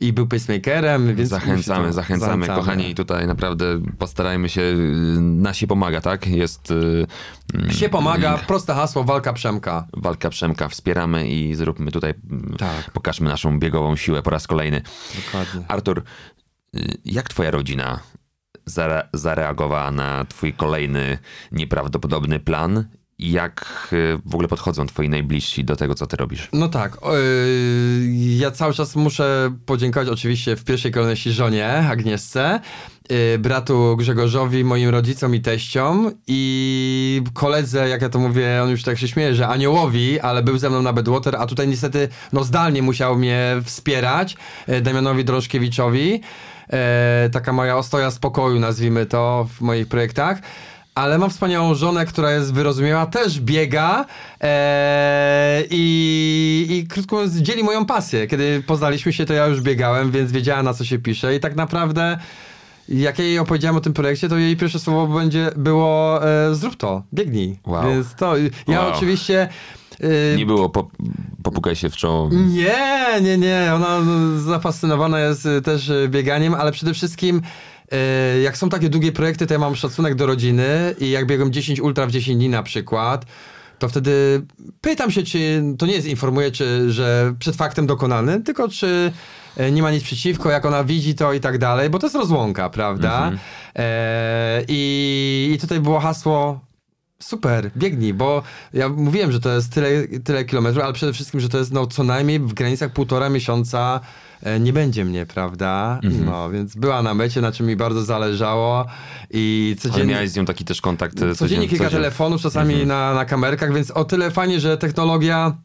B: i był pacemakerem, więc...
A: Zachęcamy,
B: to-
A: zachęcamy, kochani, tutaj naprawdę postarajmy się, y, nasi pomaga, tak? Jest y, mm,
B: Się pomaga,
A: link,
B: proste hasło, walka Przemka.
A: walka Przemka, wspieramy i zróbmy tutaj, mm,
B: Tak.
A: pokażmy naszą biegową siłę po raz kolejny.
B: Dokładnie.
A: Artur, y, jak twoja rodzina zare- zareagowała na twój kolejny nieprawdopodobny plan? Jak y, w ogóle podchodzą twoi najbliżsi do tego, co ty robisz?
B: No tak, yy, ja cały czas muszę podziękować oczywiście w pierwszej kolejności żonie Agnieszce, yy, bratu Grzegorzowi, moim rodzicom i teściom i koledze, jak ja to mówię, on już tak się śmieje, że aniołowi, ale był ze mną na Bedwater, a tutaj niestety no zdalnie musiał mnie wspierać, Damianowi Drążkiewiczowi, e, taka moja ostoja spokoju, nazwijmy to, w moich projektach. Ale mam wspaniałą żonę, która jest wyrozumiała, też biega e, i, i krótko mówiąc dzieli moją pasję. Kiedy poznaliśmy się, to ja już biegałem, więc wiedziała na co się pisze i tak naprawdę jak ja jej opowiedziałem o tym projekcie, to jej pierwsze słowo będzie było e, zrób to, biegnij.
A: Wow.
B: Więc to, ja
A: Wow.
B: oczywiście... e,
A: Nie było po, popukaj się w czoło.
B: nie, nie, nie. Ona no, zafascynowana jest y, też y, bieganiem, ale przede wszystkim y, jak są takie długie projekty, to ja mam szacunek do rodziny i jak biegam 10 ultra w 10 dni na przykład, to wtedy pytam się, czy to nie jest informuję, czy, że przed faktem dokonanym, tylko czy e, nie ma nic przeciwko, jak ona widzi to i tak dalej, bo to jest rozłąka, prawda? E, i, I tutaj było hasło Super, biegnij, bo ja mówiłem, że to jest tyle, tyle kilometrów, ale przede wszystkim, że to jest no, co najmniej w granicach półtora miesiąca e, nie będzie mnie, prawda? No, więc była na mecie, na czym mi bardzo zależało i
A: Ale
B: codziennie...
A: miałeś z nią taki też kontakt e,
B: Codziennie
A: codzien-
B: kilka
A: codzien-
B: telefonów, czasami na, na kamerkach, więc o tyle fajnie, że technologia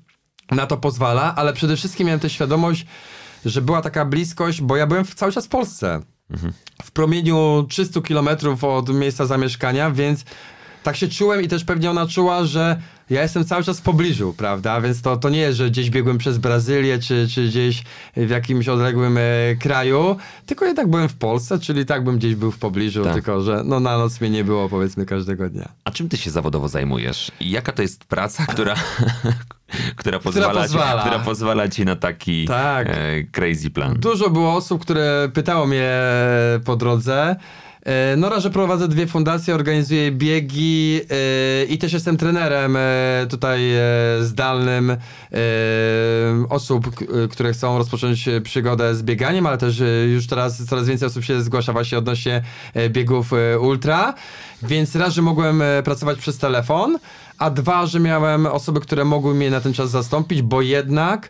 B: na to pozwala, ale przede wszystkim miałem też świadomość, że była taka bliskość, bo ja byłem cały czas w Polsce. W promieniu 300 kilometrów od miejsca zamieszkania, więc tak się czułem i też pewnie ona czuła, że ja jestem cały czas w pobliżu, prawda? Więc to, to nie jest, że gdzieś biegłem przez Brazylię, czy, czy gdzieś w jakimś odległym e, kraju, tylko jednak byłem w Polsce, czyli tak bym gdzieś był w pobliżu,
A: Tak.
B: tylko że no, na noc mnie nie było powiedzmy każdego dnia.
A: A czym ty się zawodowo zajmujesz? I jaka to jest praca, która, która, pozwala,
B: pozwala.
A: Ci, która pozwala ci na taki
B: Tak.
A: e, crazy plan?
B: Dużo było osób, które pytało mnie po drodze. E, No raz, że prowadzę dwie fundacje, organizuję biegi e, i też jestem trenerem e, tutaj zdalnym osób, które chcą rozpocząć przygodę z bieganiem, ale też już teraz coraz więcej osób się zgłasza właśnie odnośnie biegów ultra. Więc raz, że mogłem pracować przez telefon, a dwa, że miałem osoby, które mogły mnie na ten czas zastąpić, bo jednak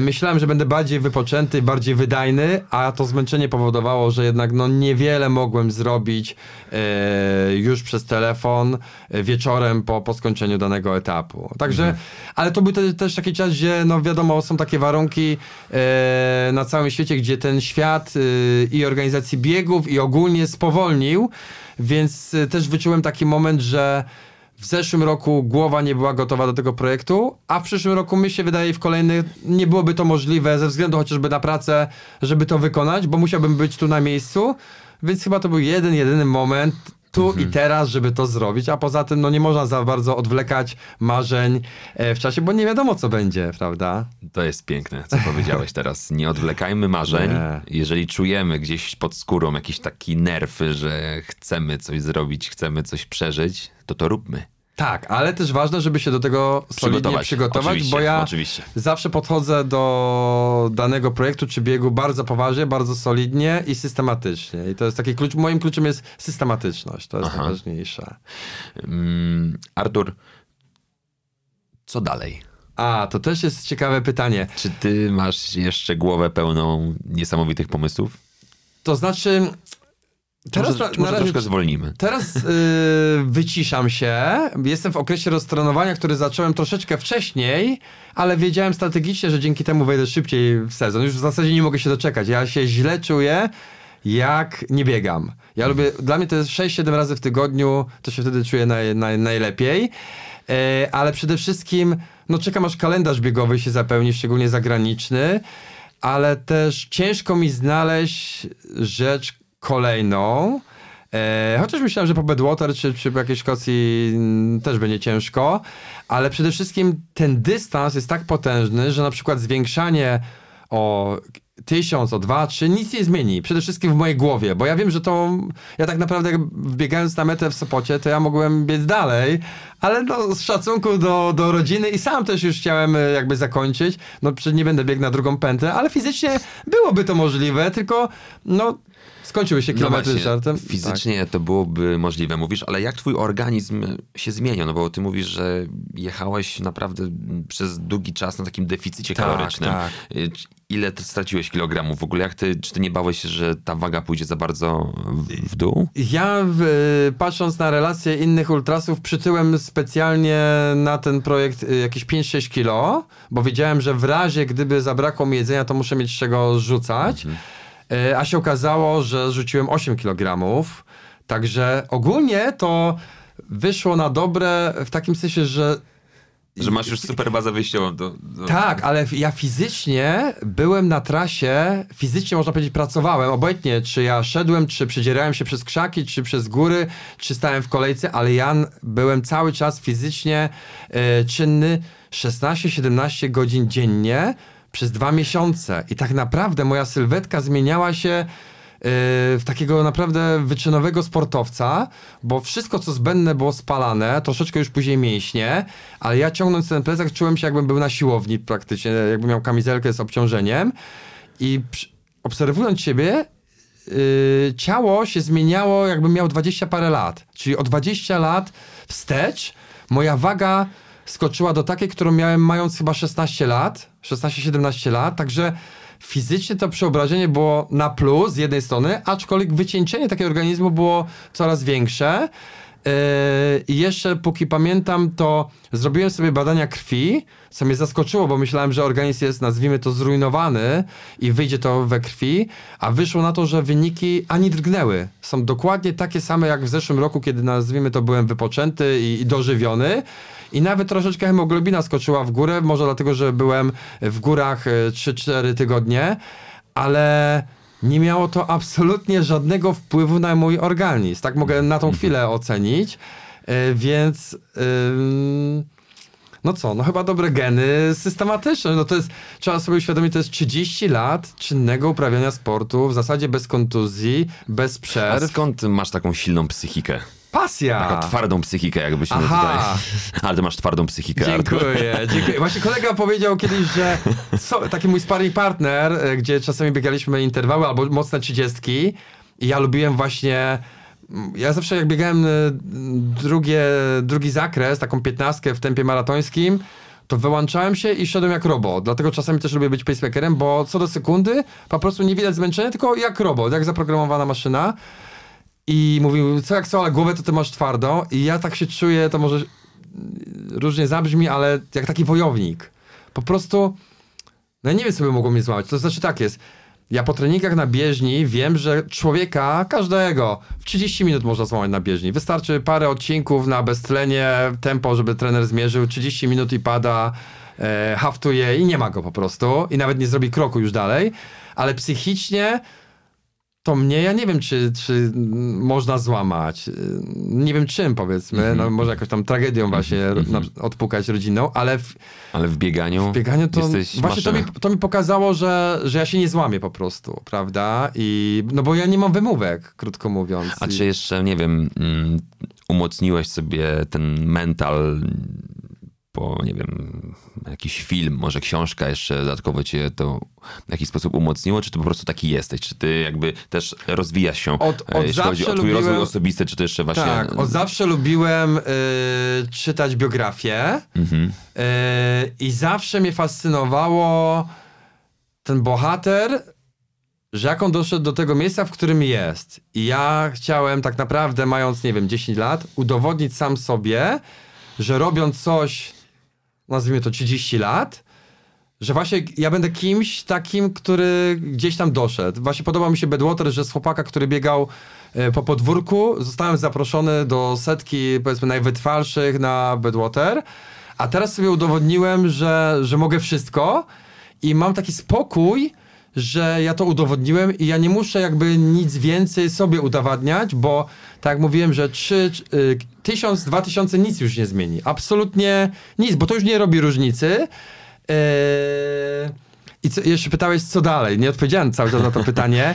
B: Myślałem, że będę bardziej wypoczęty, bardziej wydajny, a to zmęczenie powodowało, że jednak no, niewiele mogłem zrobić e, już przez telefon e, wieczorem po, po skończeniu danego etapu. Także, ale to był te, też taki czas, gdzie no wiadomo, są takie warunki e, na całym świecie, gdzie ten świat e, i organizacji biegów i ogólnie spowolnił, więc e, też wyczułem taki moment, że w zeszłym roku głowa nie była gotowa do tego projektu, a w przyszłym roku mi się wydaje w kolejnych nie byłoby to możliwe ze względu chociażby na pracę, żeby to wykonać, bo musiałbym być tu na miejscu, więc chyba to był jeden, jedyny moment tu i teraz, żeby to zrobić, a poza tym no nie można za bardzo odwlekać marzeń e, w czasie, bo nie wiadomo co będzie, prawda?
A: To jest piękne, co powiedziałeś teraz. Nie odwlekajmy marzeń.
B: Nie.
A: Jeżeli czujemy gdzieś pod skórą jakiś taki nerw, że chcemy coś zrobić, chcemy coś przeżyć, to to róbmy.
B: Tak, ale też ważne, żeby się do tego solidnie
A: Przygotować. Oczywiście,
B: bo ja
A: oczywiście.
B: zawsze podchodzę do danego projektu czy biegu bardzo poważnie, bardzo solidnie i systematycznie. I to jest taki klucz, moim kluczem jest systematyczność, to jest
A: Aha.
B: najważniejsze.
A: Mm, Artur, co dalej?
B: A, to też jest ciekawe pytanie.
A: Czy ty masz jeszcze głowę pełną niesamowitych pomysłów?
B: To znaczy, teraz
A: może
B: na,
A: może
B: na razie
A: troszkę zwolnimy?
B: Teraz yy, wyciszam się. Jestem w okresie roztrenowania, który zacząłem troszeczkę wcześniej, ale wiedziałem strategicznie, że dzięki temu wejdę szybciej w sezon. Już w zasadzie nie mogę się doczekać. Ja się źle czuję, jak nie biegam. Ja lubię, dla mnie to jest 6-7 razy w tygodniu, to się wtedy czuję naj, naj, najlepiej. E, ale przede wszystkim, no czekam aż kalendarz biegowy się zapełni, szczególnie zagraniczny, ale też ciężko mi znaleźć rzecz kolejną. E, chociaż myślałem, że po Bedwater czy, czy po jakiejś Szkocji mm, też będzie ciężko, ale przede wszystkim ten dystans jest tak potężny, że na przykład zwiększanie o tysiąc, o dwa, trzy, nic nie zmieni. Przede wszystkim w mojej głowie, bo ja wiem, że to, ja tak naprawdę biegając na metę w Sopocie, to ja mogłem biec dalej, ale no, z szacunku do, do rodziny i sam też już chciałem e, jakby zakończyć, no przecież nie będę biegł na drugą pętlę, ale fizycznie byłoby to możliwe, tylko no skończyły się
A: No
B: kilometry
A: właśnie,
B: żartem.
A: Fizycznie to byłoby możliwe, mówisz, ale jak twój organizm się zmienia? No bo ty mówisz, że jechałeś naprawdę przez długi czas na takim deficycie
B: Tak,
A: kalorycznym.
B: tak.
A: Y, Ile ty straciłeś kilogramów? W ogóle jak ty, czy ty nie bałeś się, że ta waga pójdzie za bardzo w, w dół?
B: Ja w, patrząc na relacje innych ultrasów przytyłem specjalnie na ten projekt y, jakieś 5-6 kilo, bo wiedziałem, że w razie gdyby zabrakło mi jedzenia, to muszę mieć z czego rzucać. Y, A się okazało, że rzuciłem 8 kg. Także ogólnie to wyszło na dobre w takim sensie, że
A: Że masz już super bazę wyjściową. Do, do...
B: tak, ale ja fizycznie byłem na trasie, fizycznie można powiedzieć pracowałem, obojętnie czy ja szedłem, czy przedzierałem się przez krzaki, czy przez góry, czy stałem w kolejce, ale ja byłem cały czas fizycznie e, czynny 16-17 godzin dziennie przez dwa miesiące i tak naprawdę moja sylwetka zmieniała się w takiego naprawdę wyczynowego sportowca, bo wszystko co zbędne było spalane, troszeczkę już później mięśnie, ale ja ciągnąc ten plecak czułem się jakbym był na siłowni praktycznie, jakbym miał kamizelkę z obciążeniem. I obserwując siebie yy, ciało się zmieniało jakbym miał 20 parę lat, czyli o 20 lat wstecz moja waga skoczyła do takiej, którą miałem mając chyba 16 lat, 16-17 lat, także fizycznie to przeobrażenie było na plus z jednej strony, aczkolwiek wycieńczenie takiego organizmu było coraz większe. I jeszcze póki pamiętam, to zrobiłem sobie badania krwi, co mnie zaskoczyło, bo myślałem, że organizm jest, nazwijmy to, zrujnowany i wyjdzie to we krwi, a wyszło na to, że wyniki ani drgnęły. Są dokładnie takie same jak w zeszłym roku, kiedy nazwijmy to byłem wypoczęty i, i dożywiony. I nawet troszeczkę hemoglobina skoczyła w górę, może dlatego, że byłem w górach 3-4 tygodnie, ale nie miało to absolutnie żadnego wpływu na mój organizm. Tak mogę na tą chwilę ocenić. E, Więc. No co, no chyba dobre geny systematyczne. No to jest, trzeba sobie uświadomić, to jest 30 lat czynnego uprawiania sportu, w zasadzie bez kontuzji, bez
A: A
B: przerw.
A: skąd masz taką silną psychikę?
B: Pasja!
A: Taką twardą psychikę, jakbyśmy
B: Aha.
A: tutaj... Ale ty masz twardą psychikę, Artur.
B: Dziękuję, dziękuję. Właśnie kolega powiedział kiedyś, że so, taki mój sparring partner, e, gdzie czasami biegaliśmy interwały albo mocne trzydziestki i ja lubiłem właśnie ja zawsze jak biegałem e, drugie, drugi zakres, taką piętnastkę w tempie maratońskim, to wyłączałem się i szedłem jak robot. Dlatego czasami też lubię być pacemakerem, bo co do sekundy po prostu nie widać zmęczenia, tylko jak robot, jak zaprogramowana maszyna. I mówił, co jak co, ale głowę to ty masz twardą. I ja tak się czuję, to może różnie zabrzmi, ale jak taki wojownik. Po prostu, no nie wiem, co by mogło mnie złamać. To znaczy tak jest. Ja po treningach na bieżni wiem, że człowieka, każdego, w 30 minut można złamać na bieżni. Wystarczy parę odcinków na beztlenie, tempo, żeby trener zmierzył, 30 minut i pada, e, haftuje i nie ma go po prostu. I nawet nie zrobi kroku już dalej. Ale psychicznie to mnie, ja nie wiem, czy, czy mm, można złamać. Nie wiem czym, powiedzmy. No, może jakąś tam tragedią właśnie na, odpukać rodzinną, ale w
A: Ale w bieganiu,
B: w bieganiu to
A: jesteś
B: właśnie to mi, to mi pokazało, że, że ja się nie złamię po prostu, prawda? I, no bo ja nie mam wymówek, krótko mówiąc.
A: A czy jeszcze, nie wiem, mm, umocniłeś sobie ten mental po, nie wiem, jakiś film, może książka jeszcze dodatkowo cię to w jakiś sposób umocniło, czy ty po prostu taki jesteś? Czy ty jakby też rozwijasz się,
B: Od-
A: e,
B: od
A: jeśli chodzi o twój
B: lubiłem-
A: rozwój osobisty, czy to jeszcze właśnie...
B: Tak, od zawsze lubiłem y, czytać biografię
A: Mhm.
B: y, i zawsze mnie fascynowało ten bohater, że jak on doszedł do tego miejsca, w którym jest. I ja chciałem tak naprawdę, mając, nie wiem, 10 lat, udowodnić sam sobie, że robiąc coś, nazwijmy to 30 lat, że właśnie ja będę kimś takim, który gdzieś tam doszedł. Właśnie podoba mi się Bedwater, że z chłopaka, który biegał e, po podwórku, zostałem zaproszony do setki, powiedzmy, najwytrwalszych na Bedwater, a teraz sobie udowodniłem, że, że mogę wszystko i mam taki spokój, że ja to udowodniłem i ja nie muszę jakby nic więcej sobie udowadniać, bo tak jak mówiłem, że trzy, y, tysiąc, dwa tysiące nic już nie zmieni. Absolutnie nic, bo to już nie robi różnicy. Eee, I co, jeszcze pytałeś, co dalej? Nie odpowiedziałem cały czas na to pytanie.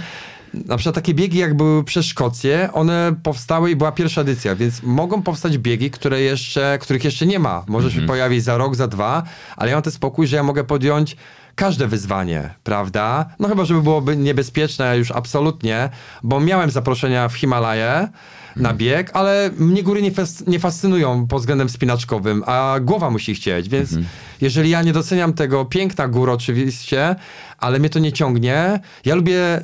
B: Na przykład takie biegi, jak były przez Szkocję, one powstały i była pierwsza edycja, więc mogą powstać biegi, które jeszcze, których jeszcze nie ma. Może się pojawić za rok, za dwa, ale ja mam ten spokój, że ja mogę podjąć każde wyzwanie, prawda? No chyba, żeby byłoby niebezpieczne już absolutnie, bo miałem zaproszenia w Himalaje na bieg, ale mnie góry nie, fas- nie fascynują pod względem spinaczkowym, a głowa musi chcieć, więc jeżeli ja nie doceniam tego piękna gór oczywiście, ale mnie to nie ciągnie, ja lubię y,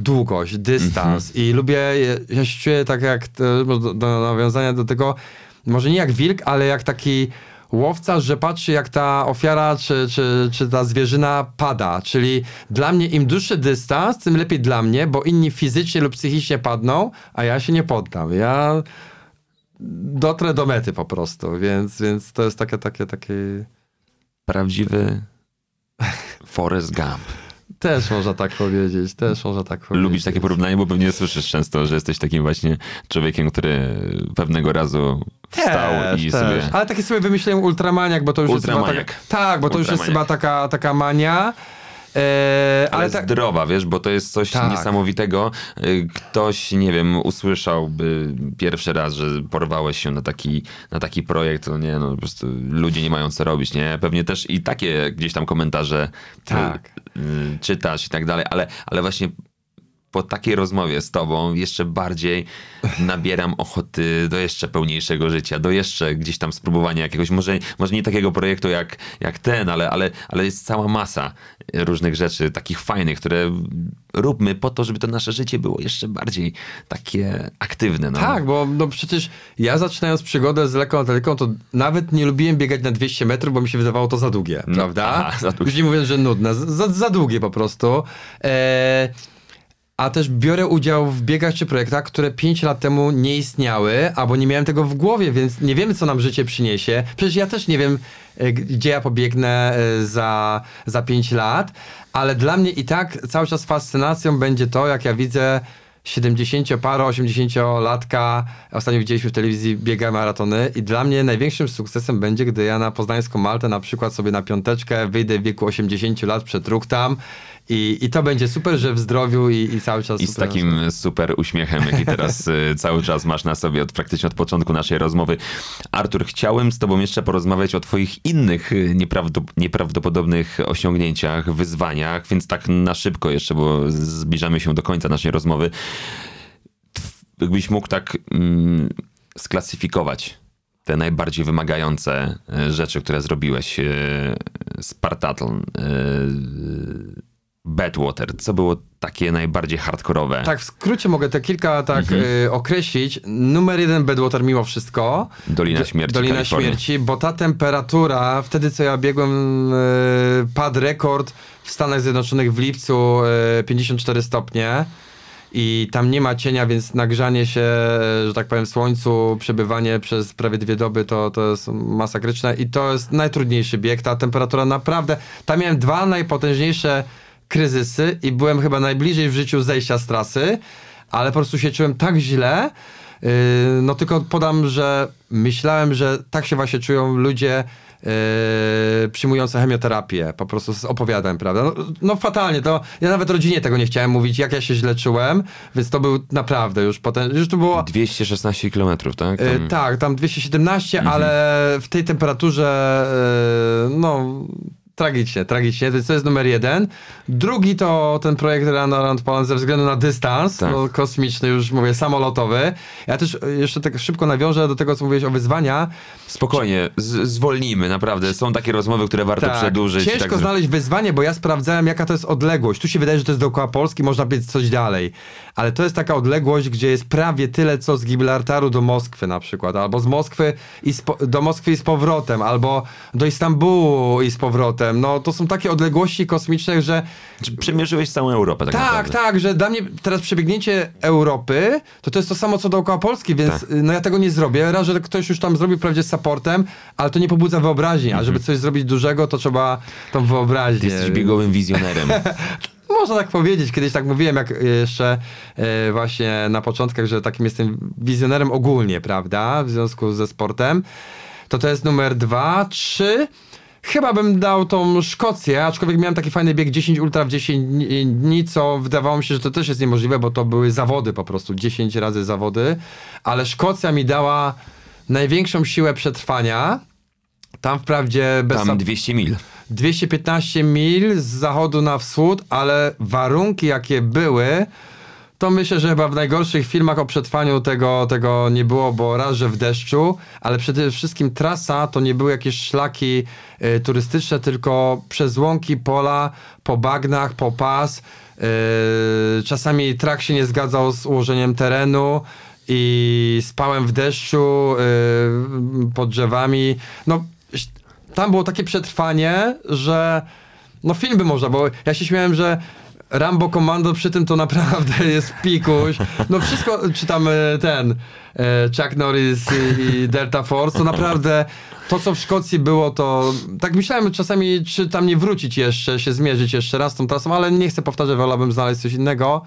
B: długość, dystans i lubię, ja się czuję tak jak, to, do, do nawiązania do tego, może nie jak wilk, ale jak taki łowca, że patrzy jak ta ofiara czy, czy, czy ta zwierzyna pada. Czyli dla mnie im dłuższy dystans, tym lepiej dla mnie, bo inni fizycznie lub psychicznie padną, a ja się nie poddam. Ja dotrę do mety po prostu, więc, więc to jest takie, takie, takie...
A: Prawdziwy Forrest Gump.
B: Też można tak powiedzieć, też można tak powiedzieć.
A: Lubisz takie porównanie, bo pewnie słyszysz często, że jesteś takim właśnie człowiekiem, który pewnego razu wstał
B: Też,
A: i
B: też.
A: sobie...
B: Ale takie sobie wymyśliłem ultramaniak, bo to już
A: Ultramaniak.
B: jest chyba taka, Tak, bo to już jest chyba taka, taka mania. E,
A: Ale
B: ale tak...
A: zdrowa, wiesz, bo to jest coś
B: Tak.
A: niesamowitego. Y, Ktoś, nie wiem, usłyszałby pierwszy raz, że porwałeś się na taki, na taki projekt, to nie, no po prostu ludzie nie mają co robić, nie? Pewnie też i takie gdzieś tam komentarze
B: Tak.
A: y, y, czytasz i tak dalej, ale, ale właśnie po takiej rozmowie z tobą jeszcze bardziej nabieram ochoty do jeszcze pełniejszego życia, do jeszcze gdzieś tam spróbowania jakiegoś, może, może nie takiego projektu jak, jak ten, ale, ale, ale jest cała masa różnych rzeczy takich fajnych, które róbmy po to, żeby to nasze życie było jeszcze bardziej takie aktywne. No.
B: Tak, bo no przecież ja zaczynając przygodę z lekką atletyką, to nawet nie lubiłem biegać na 200 metrów, bo mi się wydawało to za długie, prawda?
A: aha, za długie.
B: Już nie mówiąc, że nudne, za, za długie po prostu. E, a też biorę udział w biegach czy projektach, które 5 lat temu nie istniały, albo nie miałem tego w głowie, więc nie wiemy, co nam życie przyniesie. Przecież ja też nie wiem, e, gdzie ja pobiegnę e, za, za 5 lat, ale dla mnie i tak cały czas fascynacją będzie to, jak ja widzę 70-paro, 80-latka, ostatnio widzieliśmy w telewizji biega maratony i dla mnie największym sukcesem będzie, gdy ja na Poznańską Maltę na przykład sobie na piąteczkę wyjdę w wieku 80 lat, przetruchtam i, i to będzie super, że w zdrowiu i, i cały czas
A: I z
B: super
A: takim super uśmiechem, jaki teraz y, cały czas masz na sobie od praktycznie od początku naszej rozmowy. Artur, chciałem z tobą jeszcze porozmawiać o twoich innych y, nieprawdop- nieprawdopodobnych osiągnięciach, wyzwaniach, więc tak na szybko jeszcze, bo zbliżamy się do końca naszej rozmowy. Jakbyś mógł tak mm, sklasyfikować te najbardziej wymagające y, rzeczy, które zrobiłeś. Spartathlon, y, Badwater, co było takie najbardziej hardkorowe?
B: Tak, w skrócie mogę te kilka tak
A: Mhm.
B: y, określić. Numer jeden Badwater mimo wszystko.
A: Dolina
B: Do-
A: Śmierci,
B: Dolina
A: Kalifornia.
B: Śmierci, bo ta temperatura, wtedy co ja biegłem, y, padł rekord w Stanach Zjednoczonych w lipcu y, 54 stopnie. I tam nie ma cienia, więc nagrzanie się, y, że tak powiem, w słońcu, przebywanie przez prawie dwie doby to, to jest masakryczne i to jest najtrudniejszy bieg. Ta temperatura naprawdę. Tam miałem dwa najpotężniejsze kryzysy i byłem chyba najbliżej w życiu zejścia z trasy, ale po prostu się czułem tak źle. Yy, no tylko podam, że myślałem, że tak się właśnie czują ludzie yy, przyjmujący chemioterapię. Po prostu z opowiadań, prawda? No, no fatalnie, to ja nawet rodzinie tego nie chciałem mówić, jak ja się źle czułem, więc to był naprawdę już potem, już to było...
A: 216 km, tak?
B: Yy,
A: Tam-
B: tak, tam 217, ale w tej temperaturze, yy, no, tragicznie, tragicznie, to jest numer jeden. Drugi to ten projekt Run Around Poland ze względu na dystans,
A: Tak.
B: no, kosmiczny, już mówię, samolotowy. Ja też yy, jeszcze tak szybko nawiążę do tego, co mówiłeś o wyzwania.
A: Spokojnie, z- zwolnijmy, naprawdę. Są takie rozmowy, które warto przedłużyć.
B: Ciężko
A: tak,
B: znaleźć wyzwanie, bo ja sprawdzałem, jaka to jest odległość. Tu się wydaje, że to jest dookoła Polski, można być coś dalej. Ale to jest taka odległość, gdzie jest prawie tyle, co z Gibraltaru do Moskwy na przykład, albo z Moskwy i z do Moskwy i z powrotem, albo do Istambułu i z powrotem. No to są takie odległości kosmiczne, że
A: Przemierzyłeś całą Europę, tak,
B: tak,
A: naprawdę.
B: tak, że dla mnie teraz przebiegnięcie Europy, to to jest to samo co dookoła Polski, więc
A: Tak.
B: no ja tego nie zrobię. Raz, że ktoś już tam zrobił wprawdzie z supportem, ale to nie pobudza wyobraźni, a żeby coś zrobić dużego, to trzeba tą wyobraźnię.
A: Mhm. Ty jesteś biegowym wizjonerem.
B: Można tak powiedzieć, kiedyś tak mówiłem, jak jeszcze e, właśnie na początkach, że takim jestem wizjonerem ogólnie, prawda, w związku ze sportem. To to jest numer dwa. Trzy. Chyba bym dał tą Szkocję, aczkolwiek miałem taki fajny bieg 10 ultra w 10 dni- dni, co wydawało mi się, że to też jest niemożliwe, bo to były zawody po prostu, 10 razy zawody, ale Szkocja mi dała największą siłę przetrwania. Tam wprawdzie bez
A: Tam 200 mil.
B: 215 mil z zachodu na wschód, ale warunki jakie były, to myślę, że chyba w najgorszych filmach o przetrwaniu tego, tego nie było, bo raz, że w deszczu, ale przede wszystkim trasa to nie były jakieś szlaki y, turystyczne, tylko przez łąki, pola, po bagnach, po pas. Y, czasami trak się nie zgadzał z ułożeniem terenu i spałem w deszczu y, pod drzewami. No, tam było takie przetrwanie, że no film by można, bo ja się śmiałem, że Rambo Commando przy tym to naprawdę jest pikuś. No wszystko, czy tam e, ten e, Chuck Norris i, Delta Force, to naprawdę to, co w Szkocji było, to tak myślałem czasami, czy tam nie wrócić jeszcze, się zmierzyć jeszcze raz tą trasą, ale nie chcę powtarzać, wolałbym znaleźć coś innego.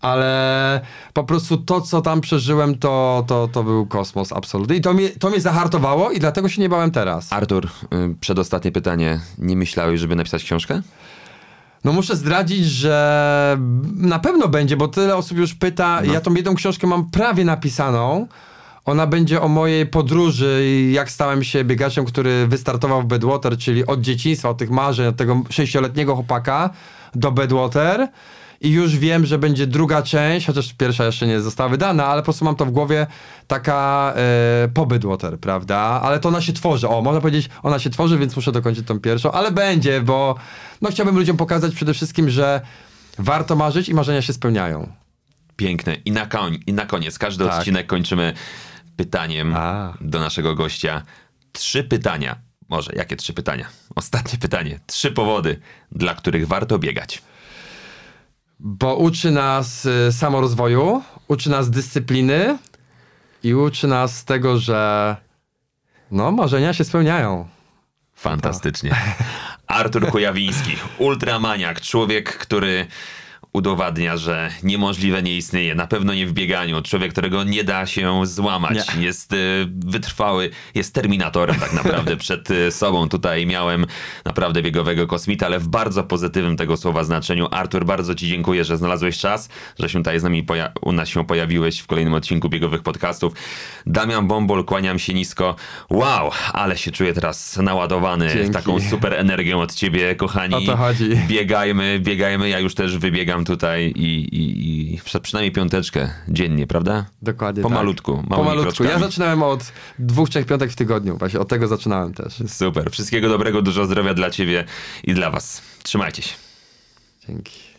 B: Ale po prostu to, co tam przeżyłem, to, to, to był kosmos absolutny. I to mnie, to mnie zahartowało i dlatego się nie bałem teraz.
A: Artur, y, przedostatnie pytanie. Nie myślałeś, żeby napisać książkę?
B: No muszę zdradzić, że na pewno będzie, bo tyle osób już pyta. Ja tą jedną książkę mam prawie napisaną. Ona będzie o mojej podróży i jak stałem się biegaczem, który wystartował w Badwater, czyli od dzieciństwa, od tych marzeń, od tego sześcioletniego chłopaka do Badwater. I już wiem, że będzie druga część, chociaż pierwsza jeszcze nie została wydana, ale po prostu mam to w głowie, taka e, pobyt water, prawda? Ale to ona się tworzy, o, można powiedzieć, ona się tworzy, więc muszę dokończyć tą pierwszą, ale będzie, bo no chciałbym ludziom pokazać przede wszystkim, że warto marzyć i marzenia się spełniają.
A: Piękne. I na, koń, i na koniec, każdy
B: Tak.
A: odcinek kończymy pytaniem
B: A.
A: do naszego gościa. Trzy pytania. Może, jakie trzy pytania? Ostatnie pytanie. Trzy powody, dla których warto biegać.
B: Bo uczy nas y, samorozwoju, uczy nas dyscypliny i uczy nas tego, że no, marzenia się spełniają.
A: Fantastycznie. Artur Kujawiński, ultramaniak, człowiek, który udowadnia, że niemożliwe nie istnieje. Na pewno nie w bieganiu. Człowiek, którego nie da się złamać.
B: Nie.
A: Jest y, wytrwały, jest terminatorem tak naprawdę przed y, sobą. Tutaj miałem naprawdę biegowego kosmita, ale w bardzo pozytywnym tego słowa znaczeniu. Artur, bardzo ci dziękuję, że znalazłeś czas, że się tutaj z nami u nas się pojawiłeś w kolejnym odcinku biegowych podcastów. Damian Bombol, kłaniam się nisko. Wow, ale się czuję teraz naładowany
B: Dzięki.
A: taką super energią od ciebie, kochani.
B: O to chodzi.
A: Biegajmy, biegajmy. Ja już też wybiegam tutaj i, i, i przynajmniej piąteczkę dziennie, prawda?
B: Dokładnie
A: Pomalutku,
B: tak. Pomalutku. Ja zaczynałem od dwóch, trzech piątek w tygodniu. Właśnie od tego zaczynałem też.
A: Super. Wszystkiego dobrego, dużo zdrowia dla ciebie i dla was. Trzymajcie się.
B: Dzięki.